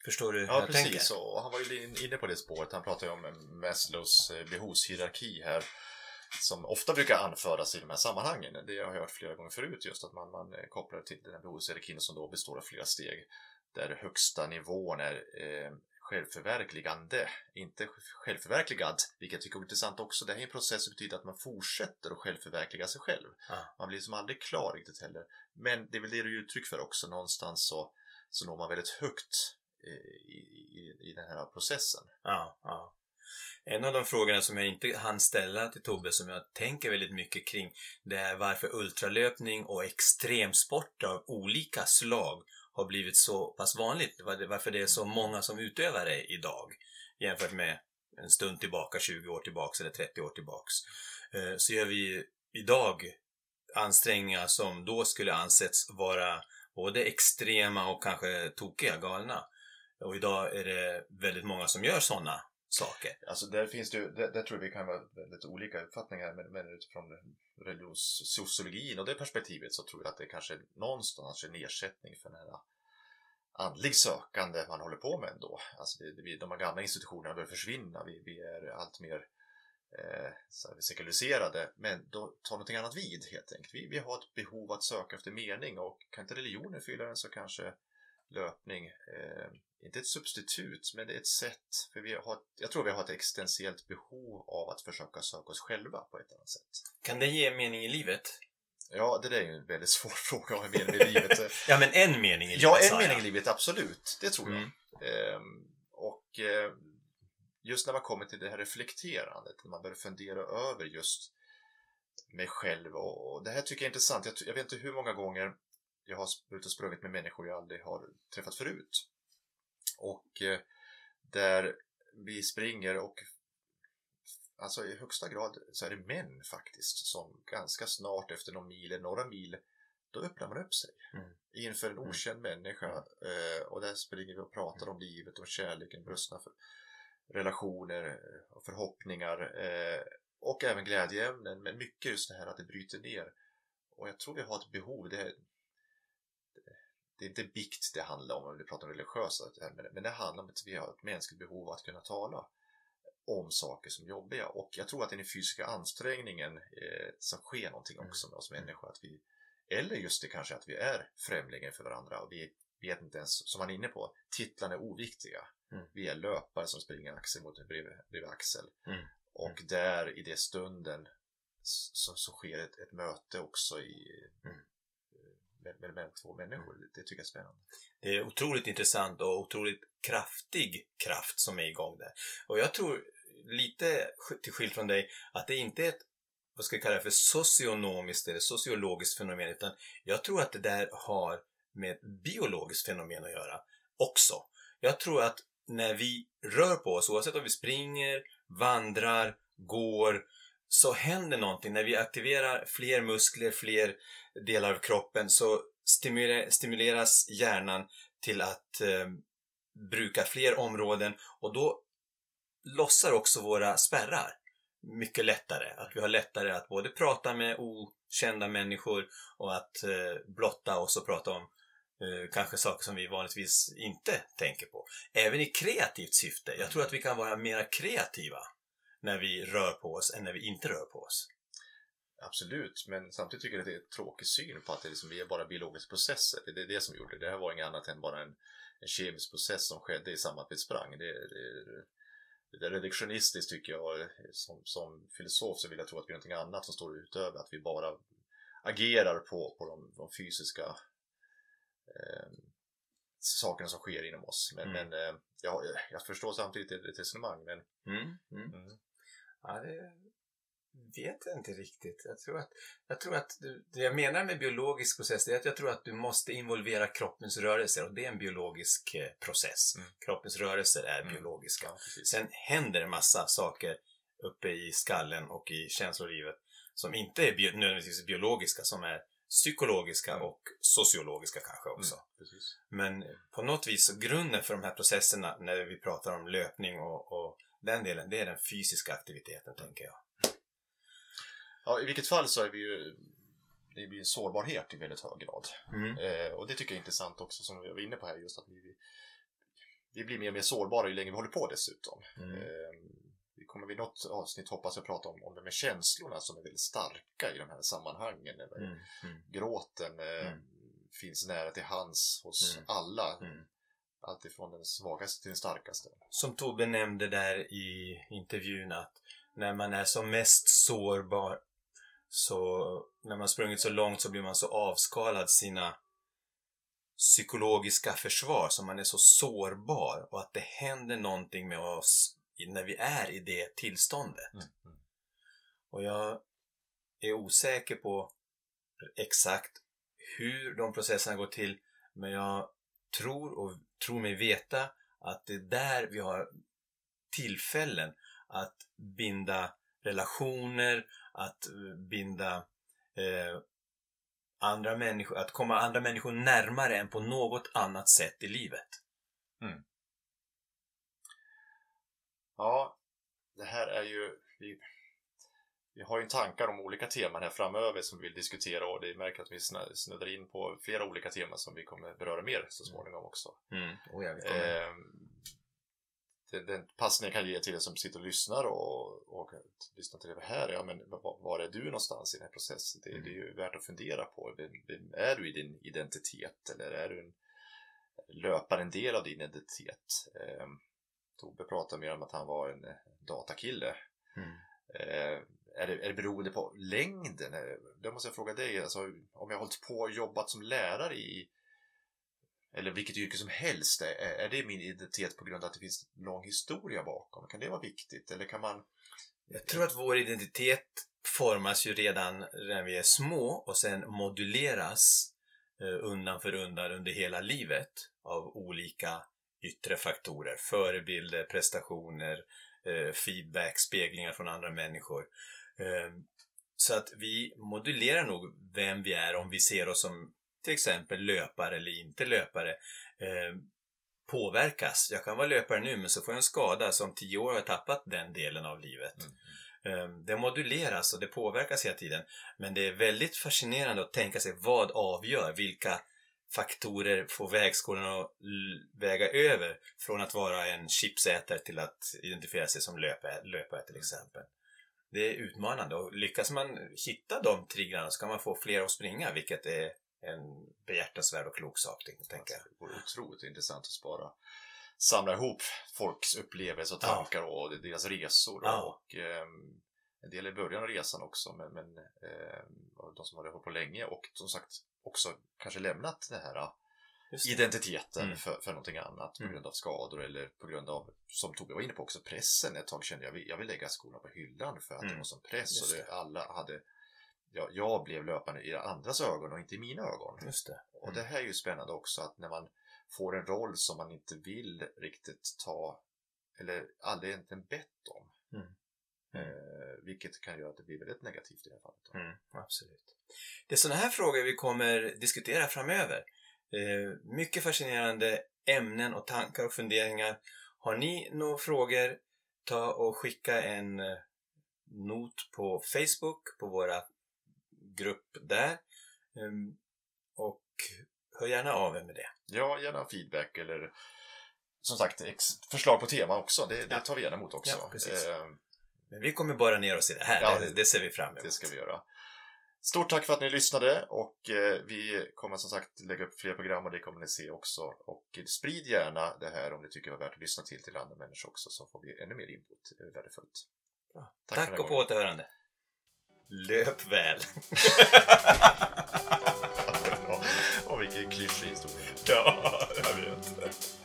Förstår du hur Ja, jag tänker? precis. Och han var ju inne på det spåret. Han pratade ju om Maslows eh, behovshierarki här. Som ofta brukar anföras i de här sammanhangen. Det har jag hört flera gånger förut just att man, man eh, kopplar till den här behovshierarkin som då består av flera steg. Där högsta nivån är eh, självförverkligande, inte självförverkligad, vilket jag tycker är intressant också. Det här är en process som betyder att man fortsätter att självförverkliga sig själv. Ja. Man blir som aldrig klar riktigt heller. Men det är väl det du ger uttryck för också. Någonstans så, så når man väldigt högt eh, i, i, i den här processen. Ja, ja. En av de frågorna som jag inte hann ställa till Tobbe som jag tänker väldigt mycket kring det är varför ultralöpning och extremsport av olika slag har blivit så pass vanligt. Varför det är så många som utövar det idag jämfört med en stund tillbaka, 20 år tillbaks eller 30 år tillbaks. Eh, så gör vi idag ansträngningar som då skulle ansetts vara både extrema och kanske tokiga, galna. Och idag är det väldigt många som gör sådana saker. Alltså där finns det ju, där, där tror jag vi kan vara väldigt olika uppfattningar men, men utifrån religionssociologin och det perspektivet så tror jag att det kanske är någonstans en ersättning för den här andlig sökande man håller på med ändå. Alltså det, det, de här gamla institutionerna börjar försvinna, vi, vi är allt mer eh, så här, sekulariserade men då tar någonting annat vid helt enkelt. Vi, vi har ett behov att söka efter mening och kan inte religionen fylla den så kanske löpning, eh, inte ett substitut, men det är ett sätt. För vi har, jag tror vi har ett existentiellt behov av att försöka söka oss själva på ett annat sätt. Kan det ge mening i livet? Ja, det där är ju en väldigt svår fråga är mening med livet. Ja, men en mening i livet ja, en mening i livet, absolut. Det tror jag. Mm. Ehm, och eh, just när man kommer till det här reflekterandet, när man börjar fundera över just mig själv och, och det här tycker jag är intressant. Jag, jag vet inte hur många gånger jag har ute och sprungit med människor jag aldrig har träffat förut. Och eh, där vi springer och alltså i högsta grad så är det män faktiskt som ganska snart efter någon mil eller några mil då öppnar man upp sig Mm. inför en Mm. okänd människa eh, och där springer vi och pratar om livet och kärleken, brustna för relationer och förhoppningar eh, och även glädjeämnen. Men mycket just det här att det bryter ner. Och jag tror vi har ett behov. Det är, det är inte bikt det handlar om om vi pratar om religiösa men, men det handlar om att vi har ett mänskligt behov att kunna tala om saker som är jobbiga och jag tror att det är den fysiska ansträngningen eh, som sker någonting också med oss människor att vi eller just det kanske att vi är främlingar för varandra och vi vet inte ens, som man är inne på, titlarna är oviktiga. Mm. Vi är löpare som springer axel mot bredvid, bredvid axel. Mm. Och där i det stunden så, så sker ett, ett möte också i, Mm med, med, med två människor. Det tycker jag är spännande. Det är otroligt intressant och otroligt kraftig kraft som är igång där. Och jag tror lite till skillnad från dig att det inte är ett vad ska jag kalla det för socionomiskt eller sociologiskt fenomen utan jag tror att det där har med ett biologiskt fenomen att göra också. Jag tror att när vi rör på oss, oavsett om vi springer, vandrar, går, så händer någonting. När vi aktiverar fler muskler, fler delar av kroppen så stimuleras hjärnan till att eh, bruka fler områden och då lossar också våra spärrar. mycket lättare. Att vi har lättare att både prata med okända människor och att eh, blotta oss och prata om eh, kanske saker som vi vanligtvis inte tänker på. Även i kreativt syfte. Jag tror att vi kan vara mera kreativa när vi rör på oss än när vi inte rör på oss. Absolut, men samtidigt tycker jag att det är en tråkig syn på att det liksom, vi är bara biologiska processer. Det är det som gjorde det. Det här var inget annat än bara en, en kemisk process som skedde i samband med att vi sprang. Det, det, det är reduktionistiskt tycker jag. Som, som filosof så vill jag tro att vi är någonting annat som står utöver. Att vi bara agerar på, på de, de fysiska eh, sakerna som sker inom oss. Men, Mm. men eh, jag, jag förstår samtidigt ett resonemang. Men, Mm, mm. Ja, det vet jag inte riktigt. Jag tror att, jag tror att du, det jag menar med biologisk process är att jag tror att du måste involvera kroppens rörelser och det är en biologisk eh, process. Mm. Kroppens rörelser är Mm. biologiska. ja. Sen händer en massa saker uppe i skallen och i känslolivet som inte är bio, nödvändigtvis biologiska, som är psykologiska Mm. och sociologiska kanske också. Mm. Men på något vis, grunden för de här processerna när vi pratar om löpning och, och den delen, det är den fysiska aktiviteten, tänker jag. Ja, I vilket fall så är vi ju det blir en sårbarhet i väldigt hög grad. Mm. Eh, och det tycker jag är intressant också som vi var inne på här just att vi, vi, blir mer och mer sårbara ju längre vi håller på dessutom. Mm. Eh, vi kommer vid något avsnitt hoppas jag prata om, om det med känslorna som är väldigt starka i de här sammanhangen. Eller Mm. Mm. Gråten eh, Mm. finns nära till hands hos Mm. alla. Alltifrån den svagaste till den starkaste. Som Tobbe nämnde där i intervjun att när man är som mest sårbar så när man sprungit så långt så blir man så avskalad sina psykologiska försvar så man är så sårbar och att det händer någonting med oss när vi är i det tillståndet. Mm. Mm. Och jag är osäker på exakt hur de processerna går till men jag tror och tror mig veta att det är där vi har tillfällen att binda relationer, att eh, binda eh, andra människor, att komma andra människor närmare än på något annat sätt i livet. Mm. Ja, det här är ju... Vi, vi har ju tankar om olika teman här framöver som vi vill diskutera och det märker att vi snuddar in på flera olika teman som vi kommer beröra mer så småningom också. Mm. Oh ja, Eh, det, den passningen jag kan ge till er som sitter och lyssnar och, och lyssnar till det här, ja men var, var är du någonstans i den här processen? Det, Mm. det är ju värt att fundera på. Vem, vem är du i din identitet? Eller är du en löpare en del av din identitet? Eh, Tobbe pratade mer om att han var en datakille. Mm. Eh, är, det, är det beroende på längden? Eh, det måste jag fråga dig. Alltså, om jag har hållit på och jobbat som lärare i eller vilket yrke som helst, eh, är, är det min identitet på grund av att det finns lång historia bakom? Kan det vara viktigt? Eller kan man... Jag tror att vår identitet formas ju redan när vi är små och sen moduleras eh, undan för undan under hela livet av olika yttre faktorer. Förebilder, prestationer, feedback, speglingar från andra människor. Eh, Så att vi modulerar nog vem vi är om vi ser oss som till exempel löpare eller inte löpare. Eh, påverkas. Jag kan vara löpare nu men så får jag en skada så om tio år har tappat den delen av livet. Mm. Eh, Det moduleras och det påverkas hela tiden. Men det är väldigt fascinerande att tänka sig vad avgör, vilka faktorer får vägskålen att väga över från att vara en chipsätare till att identifiera sig som löpare, löpare till exempel. Det är utmanande och lyckas man hitta de triggrarna så kan man få fler att springa vilket är en behjärtansvärd och klok sak, tänker jag. Det vore otroligt intressant att spara samla ihop folks upplevelser och Ja. tankar och deras resor. Ja. Och, ehm, en del i början av resan också, men, men och de som har hållit på länge och som sagt också kanske lämnat den här det. Identiteten Mm. för, för någonting annat på Mm. grund av skador eller på grund av, som Tobbe var inne på också, pressen. Ett tag kände jag, jag vill, jag vill lägga skolan på hyllan för att det Mm. var sån press och det, det. alla hade jag, jag blev löpande i andras ögon och inte i mina ögon. Just det. Och det här är ju spännande också att när man får en roll som man inte vill riktigt ta eller aldrig egentligen bett om. Mm. Mm. Eh, vilket kan göra att det blir väldigt negativt i det här fallet. Mm, absolut. Det är sådana här frågor vi kommer diskutera framöver. Eh, mycket fascinerande ämnen och tankar och funderingar. Har ni några frågor, ta och skicka en eh, not på Facebook, på våra grupp där. Ehm, Och hör gärna av er med det. Ja, gärna feedback eller som sagt förslag på tema också. Det, det tar vi gärna emot också. Ja, precis. Eh, Men vi kommer bara ner oss i det här, Ja, det- det ser vi fram emot. det ska vi göra. Stort tack för att ni lyssnade och eh, vi kommer som sagt lägga upp fler program och det kommer ni se också. Och sprid gärna det här om ni tycker det var värt att lyssna till till andra människor också så får vi ännu mer input. Det är värdefullt. Tack, tack och på återhörande. Löp väl. och vilken klyschig historia. Ja, jag vet.